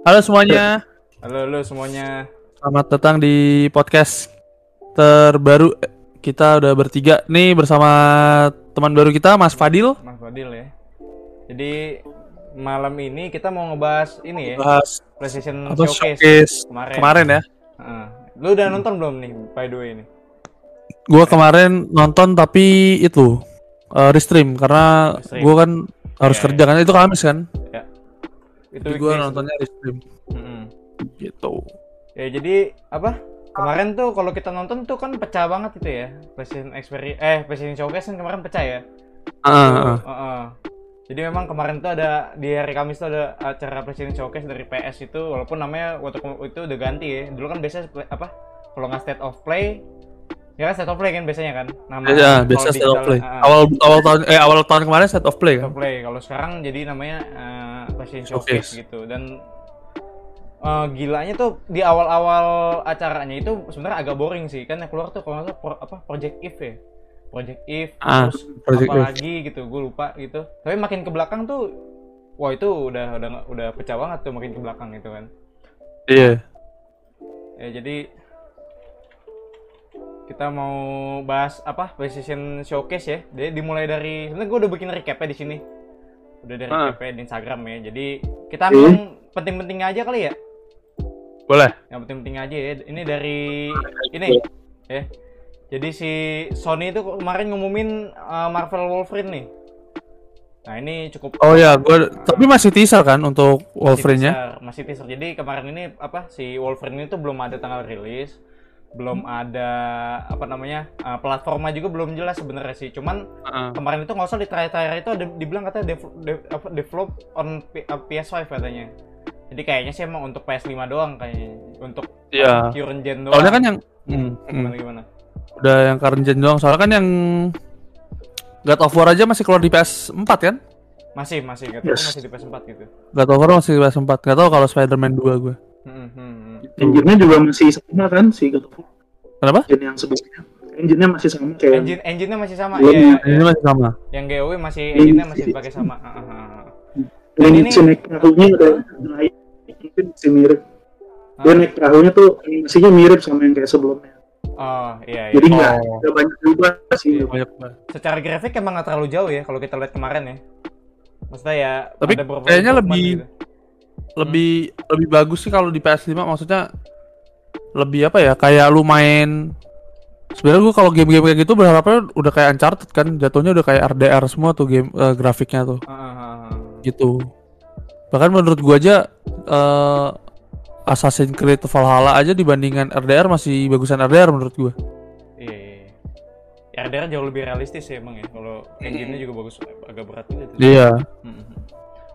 Halo semuanya, Halo, halo semuanya. selamat datang di podcast terbaru. Kita udah bertiga nih bersama teman baru kita, Mas Fadil. Mas Fadil ya. Jadi malam ini kita mau ngebahas ini ya, Bahas PlayStation apa Showcase, showcase kemarin. kemarin ya. Heeh. Lu udah nonton belum nih by the way ini? Gua kemarin nonton tapi itu eh, restream karena Restream. gua kan harus Iya, kerja kan itu Kamis kan. Itu Jadi weekdays. nontonnya restream Mm-mm. gitu. Ya jadi apa? Kemarin tuh kalau kita nonton tuh kan pecah banget itu ya. PlayStation Experience eh PlayStation Showcase kan kemarin pecah ya. Ah, ah. Heeh. Jadi memang kemarin tuh ada di hari Kamis tuh ada acara PlayStation Showcase dari PS itu walaupun namanya waktu itu udah ganti ya. Dulu kan biasanya apa? Kalau nggak state of play ya kan state of play kan biasanya kan nama Ya, kalau biasa state of play. ah, Awal awal tahun eh awal tahun kemarin state of play kan. of play. Kalau sekarang jadi namanya eh, PlayStation Showcase. Showcase gitu dan eh, gilanya tuh di awal-awal acaranya itu sebenarnya agak boring sih kan yang keluar tuh kalau nggak pro- apa Project Eve ya Project Eve Ah, terus Project apa Eve. lagi gitu gue lupa gitu tapi makin ke belakang tuh wah itu udah udah udah pecah banget tuh makin ke belakang gitu kan Iya. ya jadi kita mau bahas apa? PlayStation Showcase ya. Jadi dimulai dari sebenarnya gue udah bikin recapnya di sini. Udah dari Ah. di Instagram ya. Jadi kita ambil yang penting-pentingnya aja kali ya? Boleh. yang penting-penting aja ya. Ini dari ini ya. Jadi si Sony itu kemarin ngumumin uh, Marvel Wolverine nih. Nah ini cukup Oh ya, gua tapi masih teaser kan untuk Wolverine-nya. teaser, masih teaser. Jadi kemarin ini apa si Wolverine itu belum ada tanggal rilis belum ada apa namanya uh, platformnya juga belum jelas sebenarnya sih cuman Heeh. kemarin itu nggak usah di trailer itu ada dibilang katanya dev, dev- apa, develop on P- uh, PS5 katanya jadi kayaknya sih emang untuk PS5 doang kayaknya untuk Iya. current gen doang Soalnya kan yang hmm, hmm. gimana gimana udah yang current gen doang. Soalnya kan yang God of War aja masih keluar di PS4 kan? masih masih tahu Yes. masih di PS4 gitu God of War masih di PS4. Gak tau kalau Spider-Man 2 gue. Engine-nya juga masih sama kan si God of War. Kenapa? Engine yang sebelumnya. Engine-nya masih sama kayak engine engine-nya masih sama Belum, iya Ini iya. masih sama. yang GOW masih Ini engine-nya masih masih- dipakai sama Ah, ah, ah. Dan Dan ini- si naik perahunya ada naik mungkin masih mirip. Dia Hah? naik perahunya tuh animasinya mirip sama yang kayak sebelumnya. oh iya iya Jadi nggak Oh. nggak banyak berubah sih. Iya. Banyak banget. secara grafik emang nggak terlalu jauh ya kalau kita lihat kemarin ya maksudnya ya Tapi ada beberapa kayaknya lebih- gitu. Lebih lebih bagus sih kalau di PS5 maksudnya lebih apa ya? Kayak lu main Sebenarnya gue kalau game-game kayak gitu berharapnya udah kayak Uncharted kan, jatuhnya udah kayak RDR semua tuh game eh, grafiknya tuh. Ah. gitu bahkan menurut gua aja eh Assassin's Creed Valhalla aja dibandingkan RDR masih bagusan RDR menurut gua iya iya iya. Ya, RDR jauh lebih realistis ya emang ya kalau engine-nya juga bagus agak berat juga tuh. iya Hmm, hmm.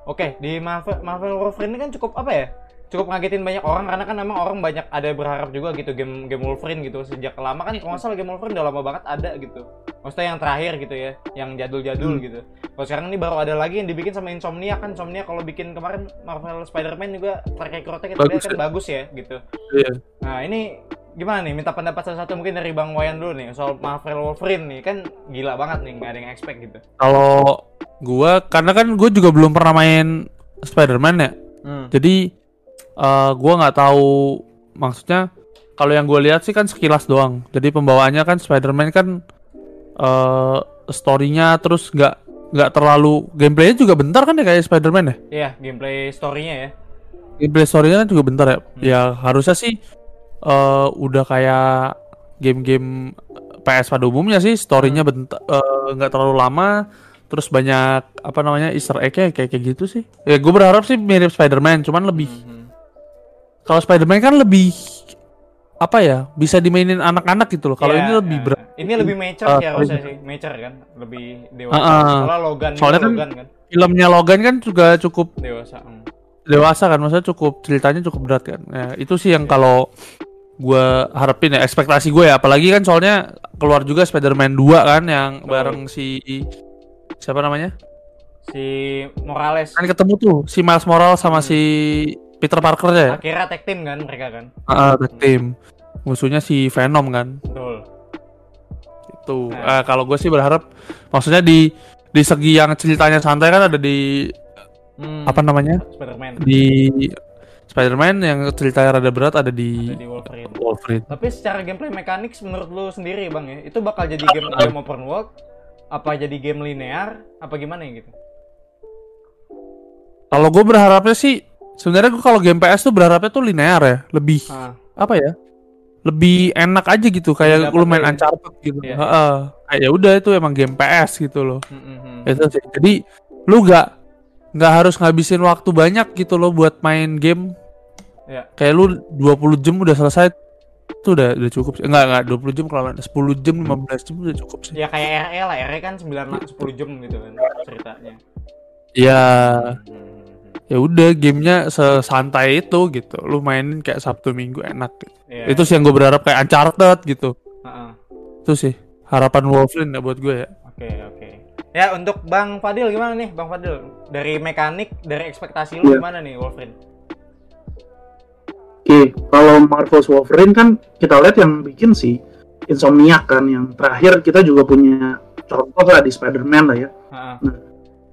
Oke, di Marvel, Marvel Wolverine ini kan cukup apa ya? Cukup ngagetin banyak orang karena kan emang orang banyak ada berharap juga gitu game game Wolverine gitu sejak lama kan kalau nggak salah game Wolverine udah lama banget ada gitu. Maksudnya yang terakhir gitu ya, yang jadul-jadul gitu. Kalau sekarang ini baru ada lagi yang dibikin sama Insomnia kan Insomnia kalau bikin kemarin Marvel Spider-Man juga track recordnya kita Bagus kan ya? bagus ya gitu. iya Nah ini gimana nih? Minta pendapat salah satu mungkin dari Bang Wayan dulu nih soal Marvel Wolverine nih kan gila banget nih nggak ada yang expect gitu. kalau gua karena kan gua juga belum pernah main Spider-Man ya Hmm. jadi eh gua nggak tahu maksudnya kalau yang gue lihat sih kan sekilas doang jadi pembawaannya kan Spider-Man kan eh storynya terus nggak nggak terlalu gameplaynya juga bentar kan ya kayak Spider-Man ya Iya, gameplay story-nya ya. gameplay story-nya kan juga bentar ya. Hmm. Ya harusnya sih eh udah kayak game-game PS pada umumnya sih story-nya Hmm. bentar nggak terlalu lama. Terus banyak apa namanya Easter egg-nya kayak kayak gitu sih. Ya gue berharap sih mirip Spider-Man, cuman lebih Mhm. Kalau Spider-Man kan lebih apa ya bisa dimainin anak-anak gitu loh. Kalau Iya, ini lebih iya. berat. Ini lebih mature Ah, sih harusnya sih, mature kan, lebih dewasa. Ah, ah. Soalnya Logan Soalnya kan- Logan kan Filmnya Logan kan juga cukup dewasa. hmm. dewasa kan maksudnya cukup ceritanya cukup berat kan ya, itu sih yang kalau gua harapin ya ekspektasi gue ya apalagi kan soalnya keluar juga Spider-Man 2 kan yang Betul. bareng si siapa namanya Si Morales kan ketemu tuh si Miles Morales sama Hmm. si Peter Parker ya akhirnya tag team kan mereka kan. Ah, tag team musuhnya si Venom kan Betul. itu Nah. Eh, kalau gue sih berharap maksudnya di di segi yang ceritanya santai kan ada di Hmm. apa namanya Spider-Man. di Spider-Man yang ceritanya rada berat ada di, Ada di Wolverine. Wolverine. Tapi secara gameplay mekanik menurut lu sendiri bang ya, itu bakal jadi game game open world, apa jadi game linear, apa gimana ya gitu? Kalau gue berharapnya sih sebenarnya gue kalau game PS tuh berharapnya tuh linear ya, lebih Ah, apa ya? Lebih enak aja gitu kayak lu main ya. Uncharted gitu. Iya. Heeh. Kayak ya udah itu emang game PS gitu loh. hmm, hmm, hmm. Itu sih. Jadi lu nggak nggak harus ngabisin waktu banyak gitu loh buat main game. Ya. Kayak lu 20 jam udah selesai itu udah udah cukup sih. Enggak enggak 20 jam kalau 10 jam 15 jam udah cukup sih. Ya kayak RE lah, RE kan 9 10 jam gitu kan ceritanya. Ya Hmm. Ya udah gamenya sesantai itu gitu. Lu mainin kayak Sabtu Minggu enak gitu. Iya. Itu sih yang gue berharap kayak Uncharted gitu. Heeh. Itu sih harapan Wolverine ya buat gue ya. Oke, oke. Ya, untuk Bang Fadil gimana nih, Bang Fadil? Dari mekanik, dari ekspektasi lu Iya. gimana nih Wolverine? Oke, kalau Marvel's Wolverine kan kita lihat yang bikin sih Insomniac kan yang terakhir kita juga punya contoh lah di Spider-Man lah ya. Heeh.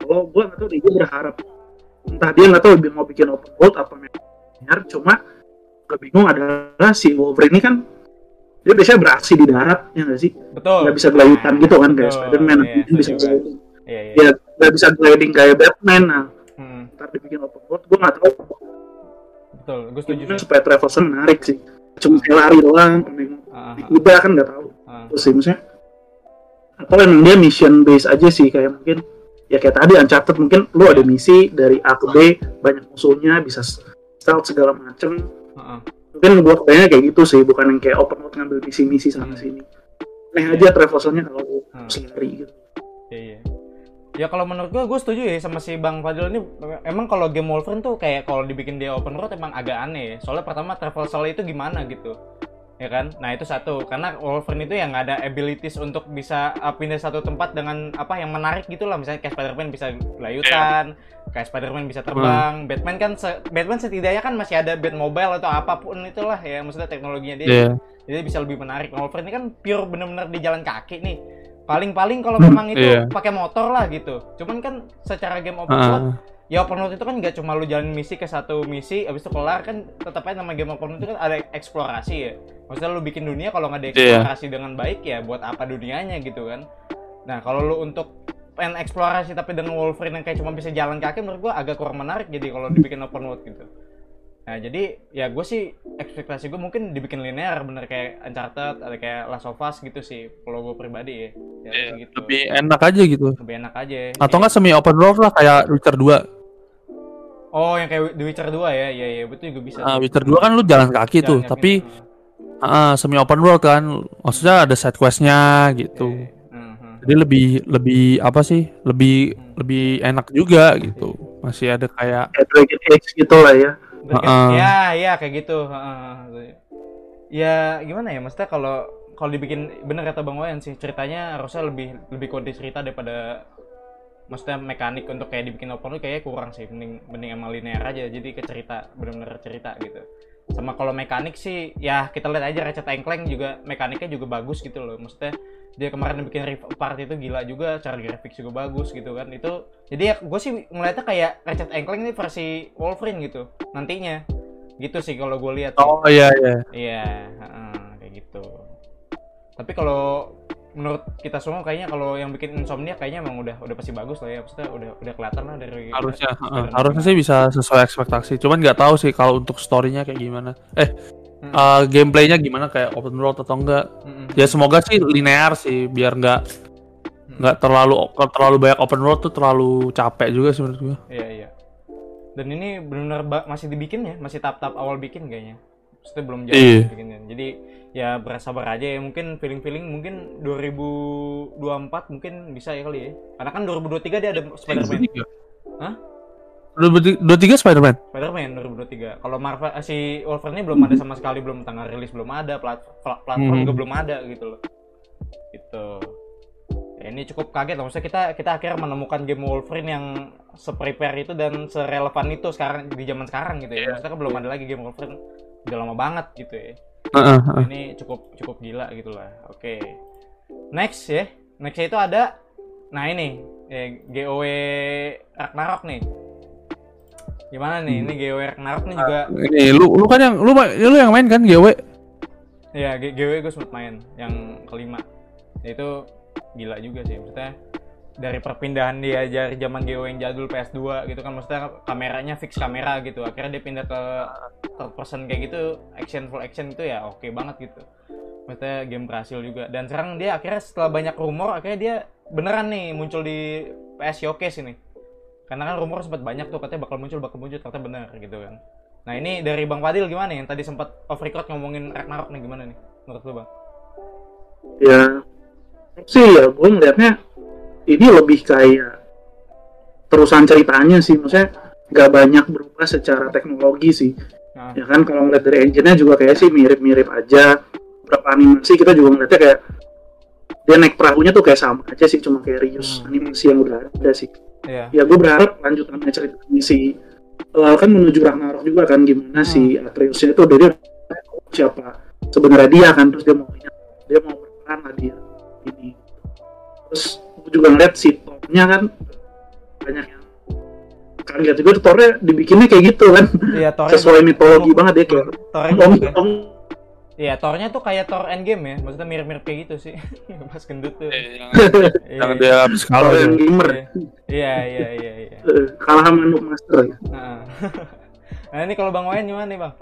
Kalau gue nggak tahu gue berharap entah dia nggak tahu dia mau bikin open world apa linear, cuma gue bingung adalah si Wolverine ini kan dia biasanya beraksi di darat ya nggak sih? Betul. Nggak bisa gelayutan gitu kan kayak Spider-Man, iya, dia bisa gliding. Iya, iya. Ya nggak bisa gliding kayak Batman. Nah, Hmm, ntar dibikin open world, gue nggak tahu betul, gue setuju gimana supaya traversnya menarik sih. Cuma kayak lari doang, naik Heeh, heeh, kuda kan nggak tahu. heeh. Terus sih maksudnya atau emang dia mission base aja sih kayak mungkin ya kayak tadi Uncharted mungkin lu ada misi dari A ke B banyak musuhnya bisa stealth segala macem Heeh. mungkin gua kebayangnya kayak gitu sih bukan yang kayak open world ngambil misi-misi sana sini Aneh aja traversalnya kalau Hmm. lari gitu Iya, iya. Ya kalau menurut gua, gue setuju ya sama si Bang Fadil ini. Emang kalau game Wolverine tuh kayak kalau dibikin dia open world emang agak aneh ya. Soalnya pertama traversal itu gimana gitu. Ya kan? Nah itu satu. Karena Wolverine itu yang nggak ada abilities untuk bisa uh, pindah satu tempat dengan apa yang menarik gitu lah. Misalnya kayak Spider-Man bisa layutan, kayak Spider-Man bisa terbang. Batman kan se- Batman setidaknya kan masih ada Batmobile atau apa pun itulah ya. Maksudnya teknologinya dia Iya. jadi bisa lebih menarik. Nah, Wolverine ini kan pure bener-bener di jalan kaki nih. Paling-paling kalau Hmm, memang itu iya. pakai motor lah gitu. Cuman kan secara game open Heeh. world, ya open world itu kan nggak cuma lu jalan misi ke satu misi, abis itu kelar kan tetap aja nama game open world itu kan ada eksplorasi ya. Maksudnya lu bikin dunia kalau nggak ada Iya. eksplorasi dengan baik ya buat apa dunianya gitu kan. Nah kalau lu untuk pengen eksplorasi tapi dengan Wolverine yang kayak cuma bisa jalan kaki menurut gua agak kurang menarik jadi kalau dibikin open world gitu. Nah jadi ya gue sih ekspektasi gue mungkin dibikin linear bener kayak Uncharted ada kayak Last of Us gitu sih kalau gue pribadi ya. Ya sih gitu. Lebih enak aja gitu. Lebih enak aja. Atau Iya. enggak semi open world lah kayak Witcher 2. Oh yang kayak The Witcher 2 ya, iya iya betul juga bisa. Tuh. Witcher 2 kan lu jalan kaki Jalan tuh, kaki, tapi heeh. ah, semi open world kan. Maksudnya ada side questnya gitu. Iya, iya. Mhm. Jadi lebih lebih apa sih? Lebih Hmm. lebih enak juga gitu. Masih ada kayak kayak Dragon Age gitu lah ya Dragon- Heeh. Ya, ya kayak gitu. Heeh. Ya gimana ya, maksudnya kalau kalau dibikin bener kata Bang Wayan sih ceritanya harusnya lebih lebih kode cerita daripada maksudnya mekanik untuk kayak dibikin open world kayaknya kurang sih mending mending emang linear aja jadi ke cerita bener-bener cerita gitu sama kalau mekanik sih ya kita lihat aja Ratchet Clank juga mekaniknya juga bagus gitu loh maksudnya dia kemarin bikin Rift Apart itu gila juga cara grafik juga bagus gitu kan itu jadi ya gue sih ngeliatnya kayak Ratchet Clank ini versi Wolverine gitu nantinya gitu sih kalau gue lihat. Oh iya iya. Iya, kayak gitu. Tapi kalau menurut kita semua kayaknya kalau yang bikin insomnia kayaknya emang udah udah pasti bagus lah ya. Maksudnya udah udah kelihatan lah dari Harusnya Spider-Man. harusnya sih bisa sesuai ekspektasi. Cuman nggak tahu sih kalau untuk story-nya kayak gimana. Eh, Hmm. eh, gameplaynya gimana kayak open world atau enggak? Mm-mm. Ya semoga sih linear sih biar nggak Hmm. nggak terlalu kalau terlalu banyak open world tuh terlalu capek juga sih menurut gua. Iya, iya. Dan ini benar-benar masih dibikin ya, masih tahap-tahap awal bikin kayaknya. Maksudnya belum jadi Iya. bikinnya. Jadi ya bersabar aja ya. Mungkin feeling-feeling mungkin 2024 mungkin bisa ya kali ya. Karena kan 2023 dia ada Spider-Man. Hah? Dua tiga Spider-Man. Spider-Man 2023. Kalau Marvel eh, si Wolverine belum ada sama sekali, belum tanggal rilis belum ada, plat, pla- platform Hmm. juga belum ada gitu loh. Gitu. Ya, ini cukup kaget loh. Maksudnya kita kita akhirnya menemukan game Wolverine yang se-prepare itu dan serelevan itu sekarang di zaman sekarang gitu ya. Iya. Maksudnya kan belum ada lagi game Wolverine udah lama banget gitu ya. Heeh, heeh. Ini cukup cukup gila gitu lah. Oke. Next ya. Next itu ada nah ini ya, GOW Ragnarok nih. Gimana nih? Ini GW Ragnarok nih juga Ini lu lu kan yang lu ma- lu yang main kan GW? ya G- GW gue sempet main yang kelima. Ya, itu gila juga sih maksudnya dari perpindahan dia dari zaman GW yang jadul PS2 gitu kan maksudnya kameranya fix kamera gitu. Akhirnya dia pindah ke third person kayak gitu action full action itu ya oke banget gitu. Maksudnya game berhasil juga. Dan sekarang dia akhirnya setelah banyak rumor akhirnya dia beneran nih muncul di PS Showcase ini. Karena kan rumor sempat banyak tuh katanya bakal muncul bakal muncul ternyata bener gitu kan. Nah ini dari Bang Fadil gimana yang tadi sempat off record ngomongin Ragnarok nih gimana nih? Menurut lu Bang? ya sih ya gue ngeliatnya ini lebih kayak terusan ceritanya sih maksudnya nggak banyak berubah secara teknologi sih. Nah, ya kan kalau ngeliat dari engine-nya juga kayak sih mirip-mirip aja. Beberapa animasi kita juga ngeliatnya kayak dia naik perahunya tuh kayak sama aja sih cuma kayak reuse Hmm. animasi yang udah ada sih. Iya. ya gue berharap lanjutannya ceritanya si Lal kan menuju Ragnarok juga kan gimana si Atreusnya itu dari siapa sebenarnya dia kan terus dia mau dia mau berperan lah dia. Ini. Terus gue juga ngeliat si Thor-nya kan banyak yang kaget juga tuh Thor-nya dibikinnya kayak gitu kan Iya, sesuai juga- mitologi banget dia kayak Thor-nya om juga. om Iya, Thor-nya tuh kayak Thor Endgame ya. Maksudnya mirip-mirip kayak gitu sih. Pas gendut tuh. Yang Iya, dia habis kalah Thor tuh. gamer Iya, iya, iya, iya. Eh, kalah sama Noob Master ya. Nah. nah, ini kalau Bang Wayan gimana nih, Bang?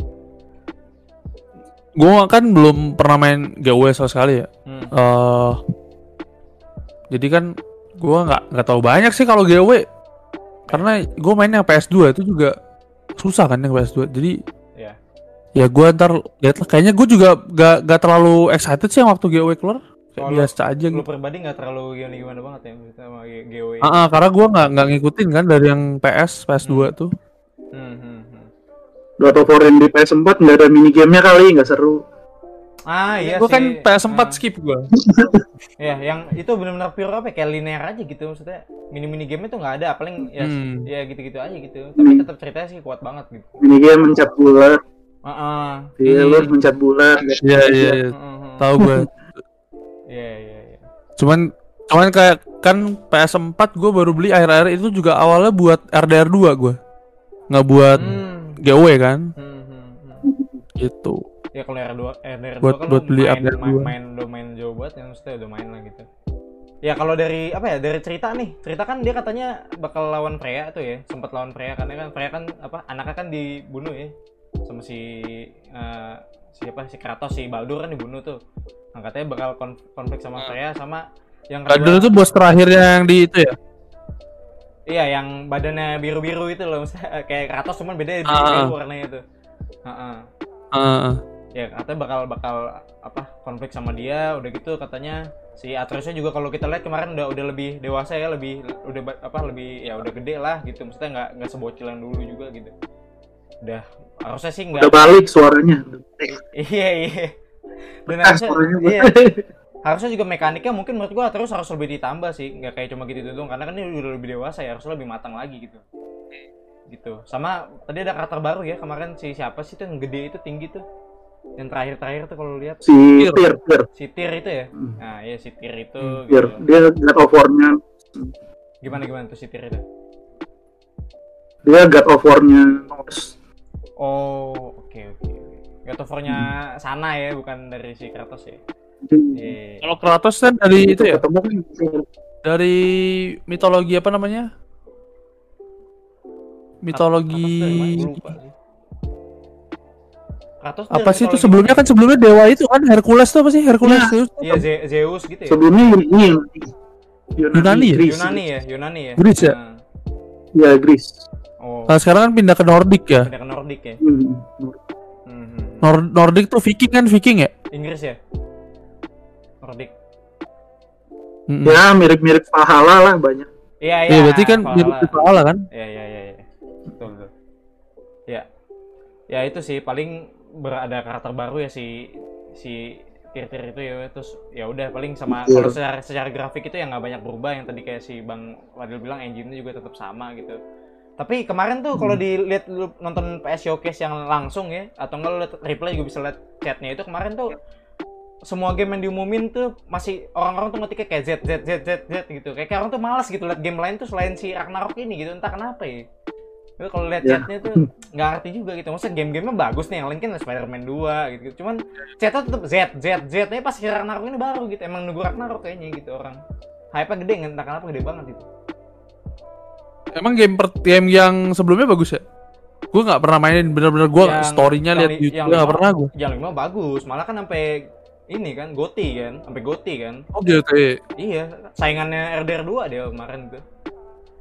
Gua kan belum pernah main GW sama sekali ya. Hmm. eh jadi kan gua nggak nggak tahu banyak sih kalau GW karena gue mainnya PS2 itu juga susah kan yang PS2 jadi Iya. ya gua ntar lihat lah. Kayaknya gue juga gak, gak terlalu excited sih yang waktu GW keluar. Kayak Oh, lu- biasa aja Lu gitu. pribadi nggak terlalu gimana gimana banget ya maksudnya sama GW. Ah, ah, karena gua nggak nggak ngikutin kan dari yang PS PS2 tuh. Hmm, hmm, hmm. Dota of War yang di PS4 nggak ada minigamenya kali nggak seru Ah, iya gue sih. kan PS4 Ah. skip gua Ya, yang itu benar-benar pure apa ya? Kayak linear aja gitu maksudnya. Mini-mini game itu nggak ada, paling ya Hmm. ya gitu-gitu aja gitu. Tapi tetap ceritanya sih kuat banget gitu. minigame mencet bulat Heeh. iya Hmm. lu mencet bulat iya iya iya. tahu gue Iya, iya, iya. cuman cuman kayak kan PS4 gue baru beli akhir-akhir itu juga awalnya buat RDR 2 gue nggak buat Hmm. GW kan Hmm, hmm, hmm. gitu Ya kalau RDR2, RDR2 Buat- kan buat beli main, main, main, udah main jauh banget ya maksudnya udah main lah gitu. Ya kalau dari apa ya dari cerita nih cerita kan dia katanya bakal lawan Freya tuh ya sempat lawan Freya karena kan Freya kan apa anaknya kan dibunuh ya sama si eh, siapa si Kratos si Baldur kan dibunuh tuh nah, katanya bakal konf- konflik sama Freya sama yang kedua itu bos terakhir yang di itu ya iya yang badannya biru-biru itu loh maksudnya kayak Kratos cuman beda biru, Ah. warnanya itu Heeh. Heeh. Ya katanya bakal bakal apa konflik sama dia udah gitu katanya si Atreusnya juga kalau kita lihat kemarin udah udah lebih dewasa ya lebih udah apa lebih ya udah gede lah gitu. Maksudnya nggak nggak sebocil yang dulu juga gitu. Udah harusnya sih udah nggak balik suaranya. Iya iya. Dan harusnya suaranya iya, harusnya juga mekaniknya mungkin menurut gua terus harus lebih ditambah sih. Nggak kayak cuma gitu doang karena kan ini udah lebih dewasa ya harusnya lebih matang lagi gitu. Gitu. Sama tadi ada karakter baru ya kemarin si siapa sih tuh yang gede itu tinggi tuh yang terakhir-terakhir tuh kalau lihat si Tyr Tyr si Tyr itu ya? Hmm. nah iya si Tyr itu Hmm, Tyr gitu. dia God of War-nya. Gimana gimana tuh si Tyr itu? Dia God of War-nya Norse. Oh oke oke oke. God of War-nya sana ya bukan dari si Kratos ya? Hmm. Iya. kalau Kratos kan dari itu ya? ketemu kan? Dari mitologi apa namanya? Mitologi Kratos Kratos tuh apa sih itu sebelumnya kan sebelumnya dewa itu kan Hercules tuh apa sih Hercules Iya. Zeus Iya Ze- Zeus gitu ya. sebelumnya ini Yunani ya? Greece. Yunani ya, Yunani ya. Greece ya? Ya Greece Oh, nah sekarang kan pindah ke Nordic ya pindah ke Nordik ya. Hmm. Mhm. Nor- Nordic tuh Viking kan Viking ya Inggris ya. Nordik. Ya mirip-mirip pahala lah banyak Iya iya. Iya berarti kan mirip Valhalla kan Iya iya iya. iya. Betul betul. Ya. Ya itu sih paling berada karakter baru ya si si tir-tir itu ya terus ya udah paling sama Tir. kalau secara secara grafik itu ya nggak banyak berubah yang tadi kayak si Bang Wadil bilang engine-nya juga tetap sama gitu. Tapi kemarin tuh kalau dilihat lu nonton PS Showcase yang langsung ya atau enggak lu liat replay juga bisa lihat chatnya itu kemarin tuh semua game yang diumumin tuh masih orang-orang tuh ngetiknya kayak Z Z Z Z Z gitu. Kayak, kayak orang tuh malas gitu lihat game lain tuh selain si Ragnarok ini gitu entah kenapa ya. Tapi kalau lihat Ya. chatnya tuh nggak ngerti juga gitu. Maksudnya game-gamenya bagus nih, yang lain kan Spider-Man 2 gitu. Cuman chatnya tetap Z, Z, Z. Tapi pas Ragnarok ini baru gitu. Emang nunggu Ragnarok kayaknya gitu orang. Hype-nya gede, entah kenapa gede banget gitu. Emang game per game yang sebelumnya bagus ya? Gue nggak pernah mainin bener-bener gue storynya lihat li- YouTube yang nggak pernah gue. Yang lima bagus, malah kan sampai ini kan Goti kan, sampai Goti kan. Oh gitu ya. Iya, saingannya RDR 2 dia kemarin tuh.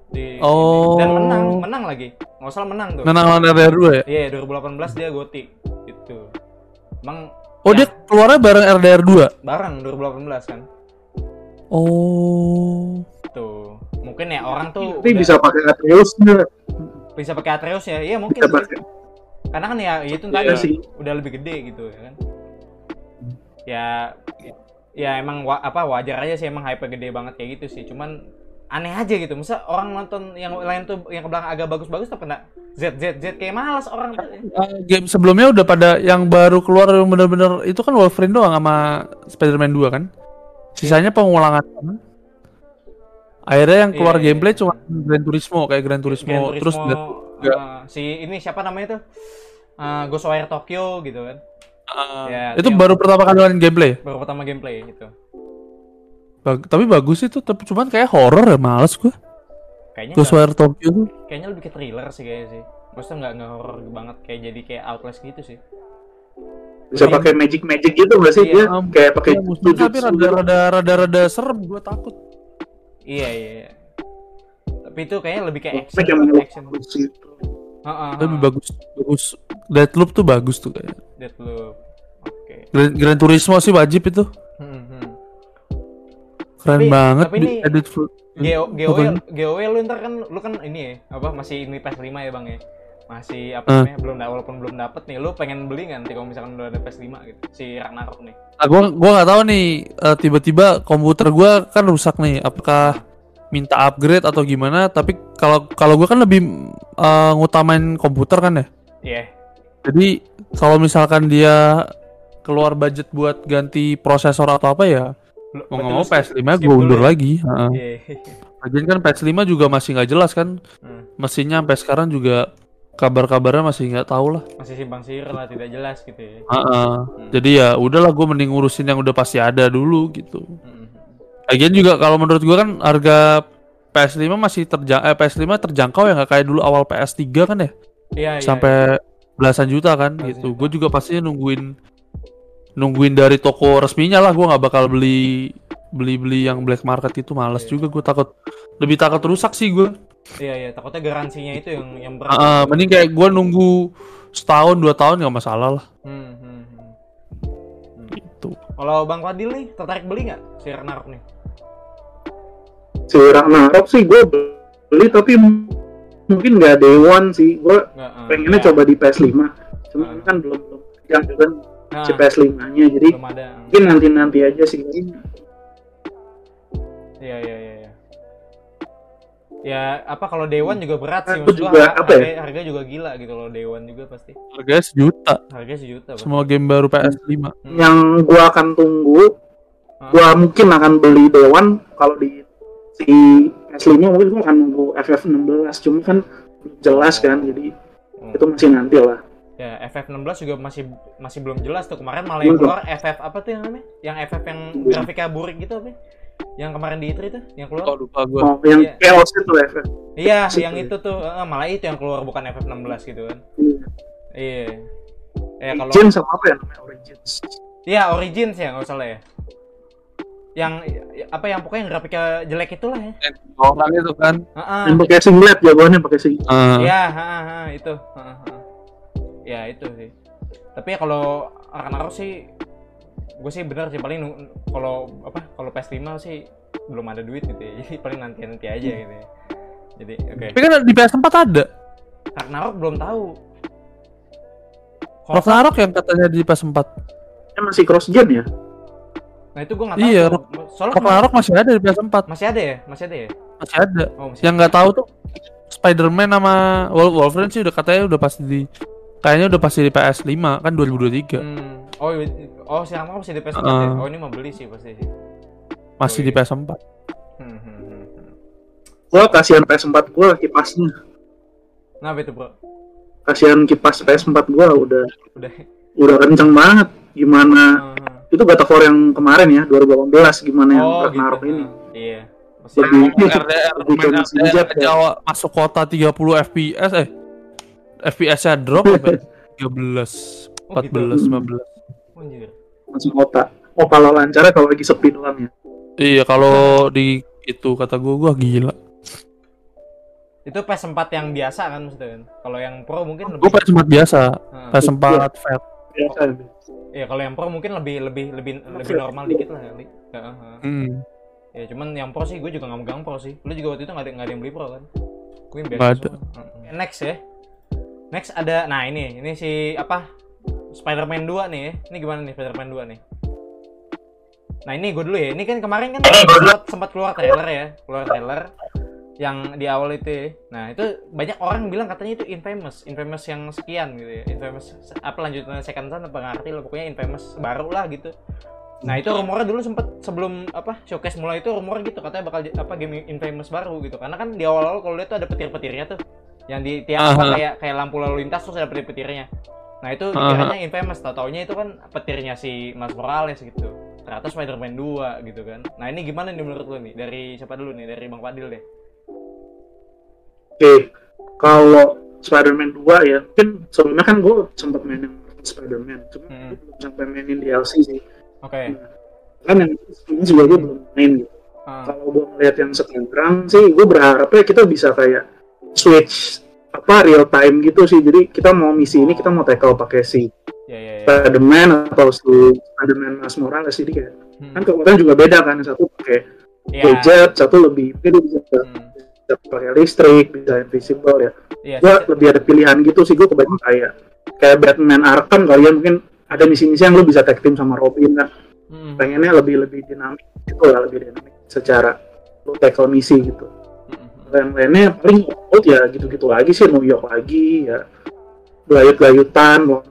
Di Oh. dan menang, menang lagi. Nggak salah menang tuh. Menang lawan RDR 2 ya? Iya, 2018 dia Goti gitu. Emang Oh Ya. dia keluarnya bareng RDR 2. bareng 2018 kan. Oh. Tuh. Mungkin ya orang tuh Tapi udah bisa pakai Atreus bisa pakai Atreus ya. Iya, mungkin. Bisa pakai. Karena kan ya itu Iya tadi sih. udah lebih gede gitu ya kan. Ya ya emang wa- apa wajar aja sih emang hype gede banget kayak gitu sih. Cuman aneh aja gitu. Masa orang nonton yang lain tuh yang ke belakang agak bagus-bagus tapi kena Z Z Z kayak malas orang tuh. Eh, game sebelumnya udah pada yang baru keluar yang bener-bener itu kan Wolverine doang sama Spider-Man 2 kan. Sisanya pengulangan. Akhirnya yang keluar Iya, iya. gameplay cuma Gran Turismo kayak Gran Turismo, Gran terus Turismo, juga. uh, si ini siapa namanya tuh? Uh, Ghostwire Tokyo gitu kan. Ah, Ya, itu baru pertama kali main gameplay. Baru pertama gameplay gitu. Bag- tapi bagus itu, tapi cuman kayak horror ya males gua. Kayaknya Ghostwire Tokyo tuh. kayaknya lebih ke thriller sih kayaknya sih. Maksudnya nggak nggak horror banget kayak jadi kayak Outlast gitu sih. Bisa pakai magic magic gitu nggak sih Iya. dia? Kayak pakai Ya, musuhnya tapi rada gitu. rada rada rada serem gua takut. Iya iya. iya. Tapi itu kayaknya lebih kayak action. Action. bagus gitu. Heeh. Lebih bagus bagus Deathloop tuh bagus tuh kayak. Deathloop. Oke. Gran, Gran Turismo sih wajib itu. Keren Tapi- banget tapi ini- edit GOW apaan? GOW lu ntar kan lu kan ini ya apa masih ini PS5 ya bang ya masih apa namanya belum walaupun belum dapet nih lu pengen beli nggak nanti kalau misalkan udah ada PS5 gitu si Ragnarok nih Nah, gua gua nggak tahu nih eh, tiba-tiba komputer gua kan rusak nih. Apakah minta upgrade atau gimana? Tapi kalau kalau gua kan lebih eh, ngutamain komputer kan ya. iya Jadi kalau misalkan dia keluar budget buat ganti prosesor atau apa ya, mau nggak mau skip- PS5 skip gue dulu undur ya? lagi. Heeh. Iya. Lagian kan PS5 juga masih nggak jelas kan. Hmm. Mesinnya sampai sekarang juga kabar-kabarnya masih nggak tahu lah. masih simpang siur lah tidak jelas gitu ya Heeh. Jadi ya udahlah gue mending ngurusin yang udah pasti ada dulu gitu. Hmm. Lagian juga kalau menurut gua kan harga PS5 masih terjang eh, PS5 terjangkau ya nggak kayak dulu awal PS3 kan ya iya iya sampai belasan juta kan Belasan gitu. Gue juga pastinya nungguin nungguin dari toko resminya lah. Gua nggak bakal beli beli beli yang black market itu males Iya. juga. Gue takut lebih takut rusak sih gue. iya iya takutnya garansinya itu yang yang berat. Ah, mending kayak gue nunggu setahun dua tahun nggak masalah lah Hmm, hmm, hmm. gitu. kalau bang Fadil nih tertarik beli nggak si Ragnarok nih Si Ragnarok sih gue beli tapi mungkin nggak day one sih. Gue ah, pengennya iya. coba di PS5. Cuma Ah. kan belum belum yang kan Nah, si PS5-nya. Jadi belum ada mungkin nanti-nanti aja sih. Iya iya iya. iya. Ya apa kalau Dewan juga berat sih maksud gua juga apa ya? harga, harga juga gila gitu loh Dewan juga pasti. Harganya sejuta Harga sejuta pasti. semua game baru PS5. Hmm. Yang gue akan tunggu, Hah? gue mungkin akan beli one kalau di si PS5 mungkin gue akan nunggu FF16. Cuma kan jelas kan. Jadi Hmm. itu masih nanti lah. Ya FF16 juga masih masih belum jelas tuh kemarin malah yang keluar FF apa tuh yang namanya? Yang FF yang grafiknya burik gitu apa? Yang kemarin di E3 tuh yang keluar? Oh lupa gue. Oh, yang Iya. chaos itu FF. Iya, yang ya. itu tuh eh, malah itu yang keluar bukan FF16 gitu kan. Iya. Iya. Ya kalau Origin sama apa ya namanya Origins? Iya, Origins ya nggak salah ya. Yang apa yang pokoknya yang grafiknya jelek itulah ya. Orang itu kan. Heeh. Yang pakai singlet jagoannya pakai singlet. eh, Iya, ha, ha, itu. Ha. Ya itu sih. Tapi ya kalau Ragnarok sih gue sih bener sih paling nung- kalau apa kalau PS5 sih belum ada duit gitu ya. Jadi paling nanti nanti aja gitu ya. Jadi oke. Tapi kan di PS4 ada. Ragnarok belum tahu. Kalau- Ragnarok yang katanya di PS4. Kan masih cross gen ya? Nah itu gue nggak tahu. Iya, tuh. Soalnya Ragnarok masih ada di PS4. masih ada ya, masih ada ya. Masih ada. Oh masih. Yang nggak tahu tuh Spider-Man sama Wol- Wolverine sih udah katanya udah pasti di kayaknya udah pasti di PS5 kan 2023. Hmm. Oh, iya. oh si Ragnarok masih di PS4 ya. Heeh. Oh ini mau beli sih pasti sih. Masih Oh, di iya. PS4. Hmm, hmm, hmm, hmm. Gua kasihan PS4 gua lagi pasnya. Kenapa itu, Bro? Kasihan kipas PS4 gua udah Udah. udah kenceng banget. Gimana Heeh. itu God of War yang kemarin ya 2018 gimana yang Oh, Ragnarok gitu. ini. Iya. Masih Lebih RDR lebih RDR ya. awal masuk kota 30 FPS eh FPS-nya drop sampai 13 Oh, gitu. 14 15 Anjir. masuk kota. Oh kalau lancarnya kalau lagi sepi doang ya. Iya kalau di itu kata gua gua gila Itu PS4 yang biasa kan maksudnya kan? Kalau yang Pro mungkin lebih gua PS4 biasa Heeh. PS4 fat Biasa. Iya, kalau yang Pro mungkin lebih lebih lebih lebih normal dikit lah kali. Heeh, heeh. hmm. Ya cuman yang Pro sih gue juga nggak megang Pro sih. Lu juga waktu itu nggak ada yang beli Pro kan? Gue yang biasa. Ada. Heeh. Next ya. Next ada nah ini ini si apa? Spider-Man 2 nih. Ini gimana nih Spider-Man 2 nih? Nah ini gue dulu ya. Ini kan kemarin kan sempat, sempat keluar trailer ya, keluar trailer yang di awal itu. Nah itu banyak orang bilang katanya itu infamous, infamous yang sekian gitu ya, infamous apa lanjutan second son apa ngerti lah pokoknya infamous baru lah gitu. Nah itu rumornya dulu sempet sebelum apa showcase mulai itu rumor gitu katanya bakal apa game infamous baru gitu karena kan di awal-awal kalau lihat tuh ada petir-petirnya tuh yang di tiap apa Aha. kayak kayak lampu lalu lintas terus ada petir-petirnya. Nah itu dikiranya infamous, tau taunya itu kan petirnya si Miles Morales gitu. Ternyata Spider-Man 2 gitu kan. Nah ini gimana nih menurut lu nih? Dari siapa dulu nih? Dari Bang Fadil deh. Oke, kalau Spider-Man 2 ya, mungkin sebelumnya kan gue sempat mainin Spider-Man, cuma Hmm. gue belum sampai mainin DLC sih. Oke. Kan yang sebelumnya juga gue belum main gitu. Ah, Kalau gue ngeliat yang sekarang sih, gue berharapnya kita bisa kayak switch apa real time gitu sih. Jadi kita mau misi ini kita mau tackle pakai si ya ya ya. Spider-Man atau si Spider-Man Miles Morales jadi kayak Hmm. kan kekuatan juga beda kan satu pakai Iya. gadget, satu lebih mungkin bisa, Hmm. bisa pakai listrik, bisa invisible ya. Iya. gue sih. lebih ada pilihan gitu sih gue kebanyakan kayak kayak Batman Arkham kali ya mungkin ada misi-misi yang lu bisa tag team sama Robin kan Hmm. pengennya lebih lebih dinamik gitu lah lebih dinamik secara lu tackle misi gitu Hmm. yang lainnya paling out ya gitu-gitu lagi sih New York lagi ya mau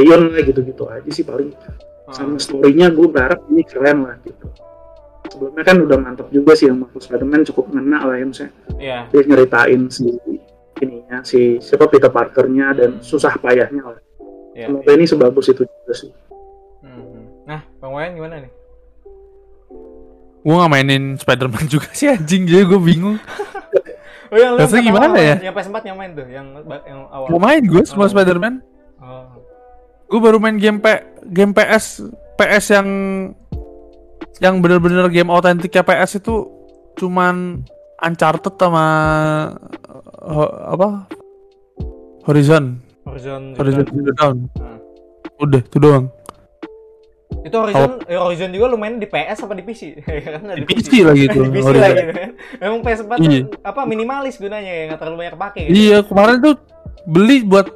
Iron lah gitu-gitu aja sih paling Ah. sama story-nya gue berharap ini keren lah gitu sebelumnya kan udah mantap juga sih yang Marvel Spider-Man cukup ngena lah ya misalnya Iya. dia nyeritain si ininya si siapa Peter Parkernya dan susah payahnya lah. Iya. Semoga ini sebagus itu juga sih. Hmm. Nah, Bang Wayan gimana nih? Gua nggak mainin Spider-Man juga sih anjing jadi gua bingung Oh yang lu Rasanya gimana ya? Yang PS4 yang main tuh, yang yang awal. mau main gua semua Oh. Spider-Man Oh. gua baru main game P game PS PS yang yang bener-bener game autentiknya PS itu cuman Uncharted sama ho- apa Horizon Horizon Horizon Zero Dawn Hmm. udah itu doang Itu Horizon, eh, Horizon juga lu main di PS apa di PC? Di PC lagi tuh, di PC Horizon. lagi. Memang PS4 tuh Iya. apa minimalis gunanya ya, nggak terlalu banyak pakai gitu. iya kemarin tuh beli buat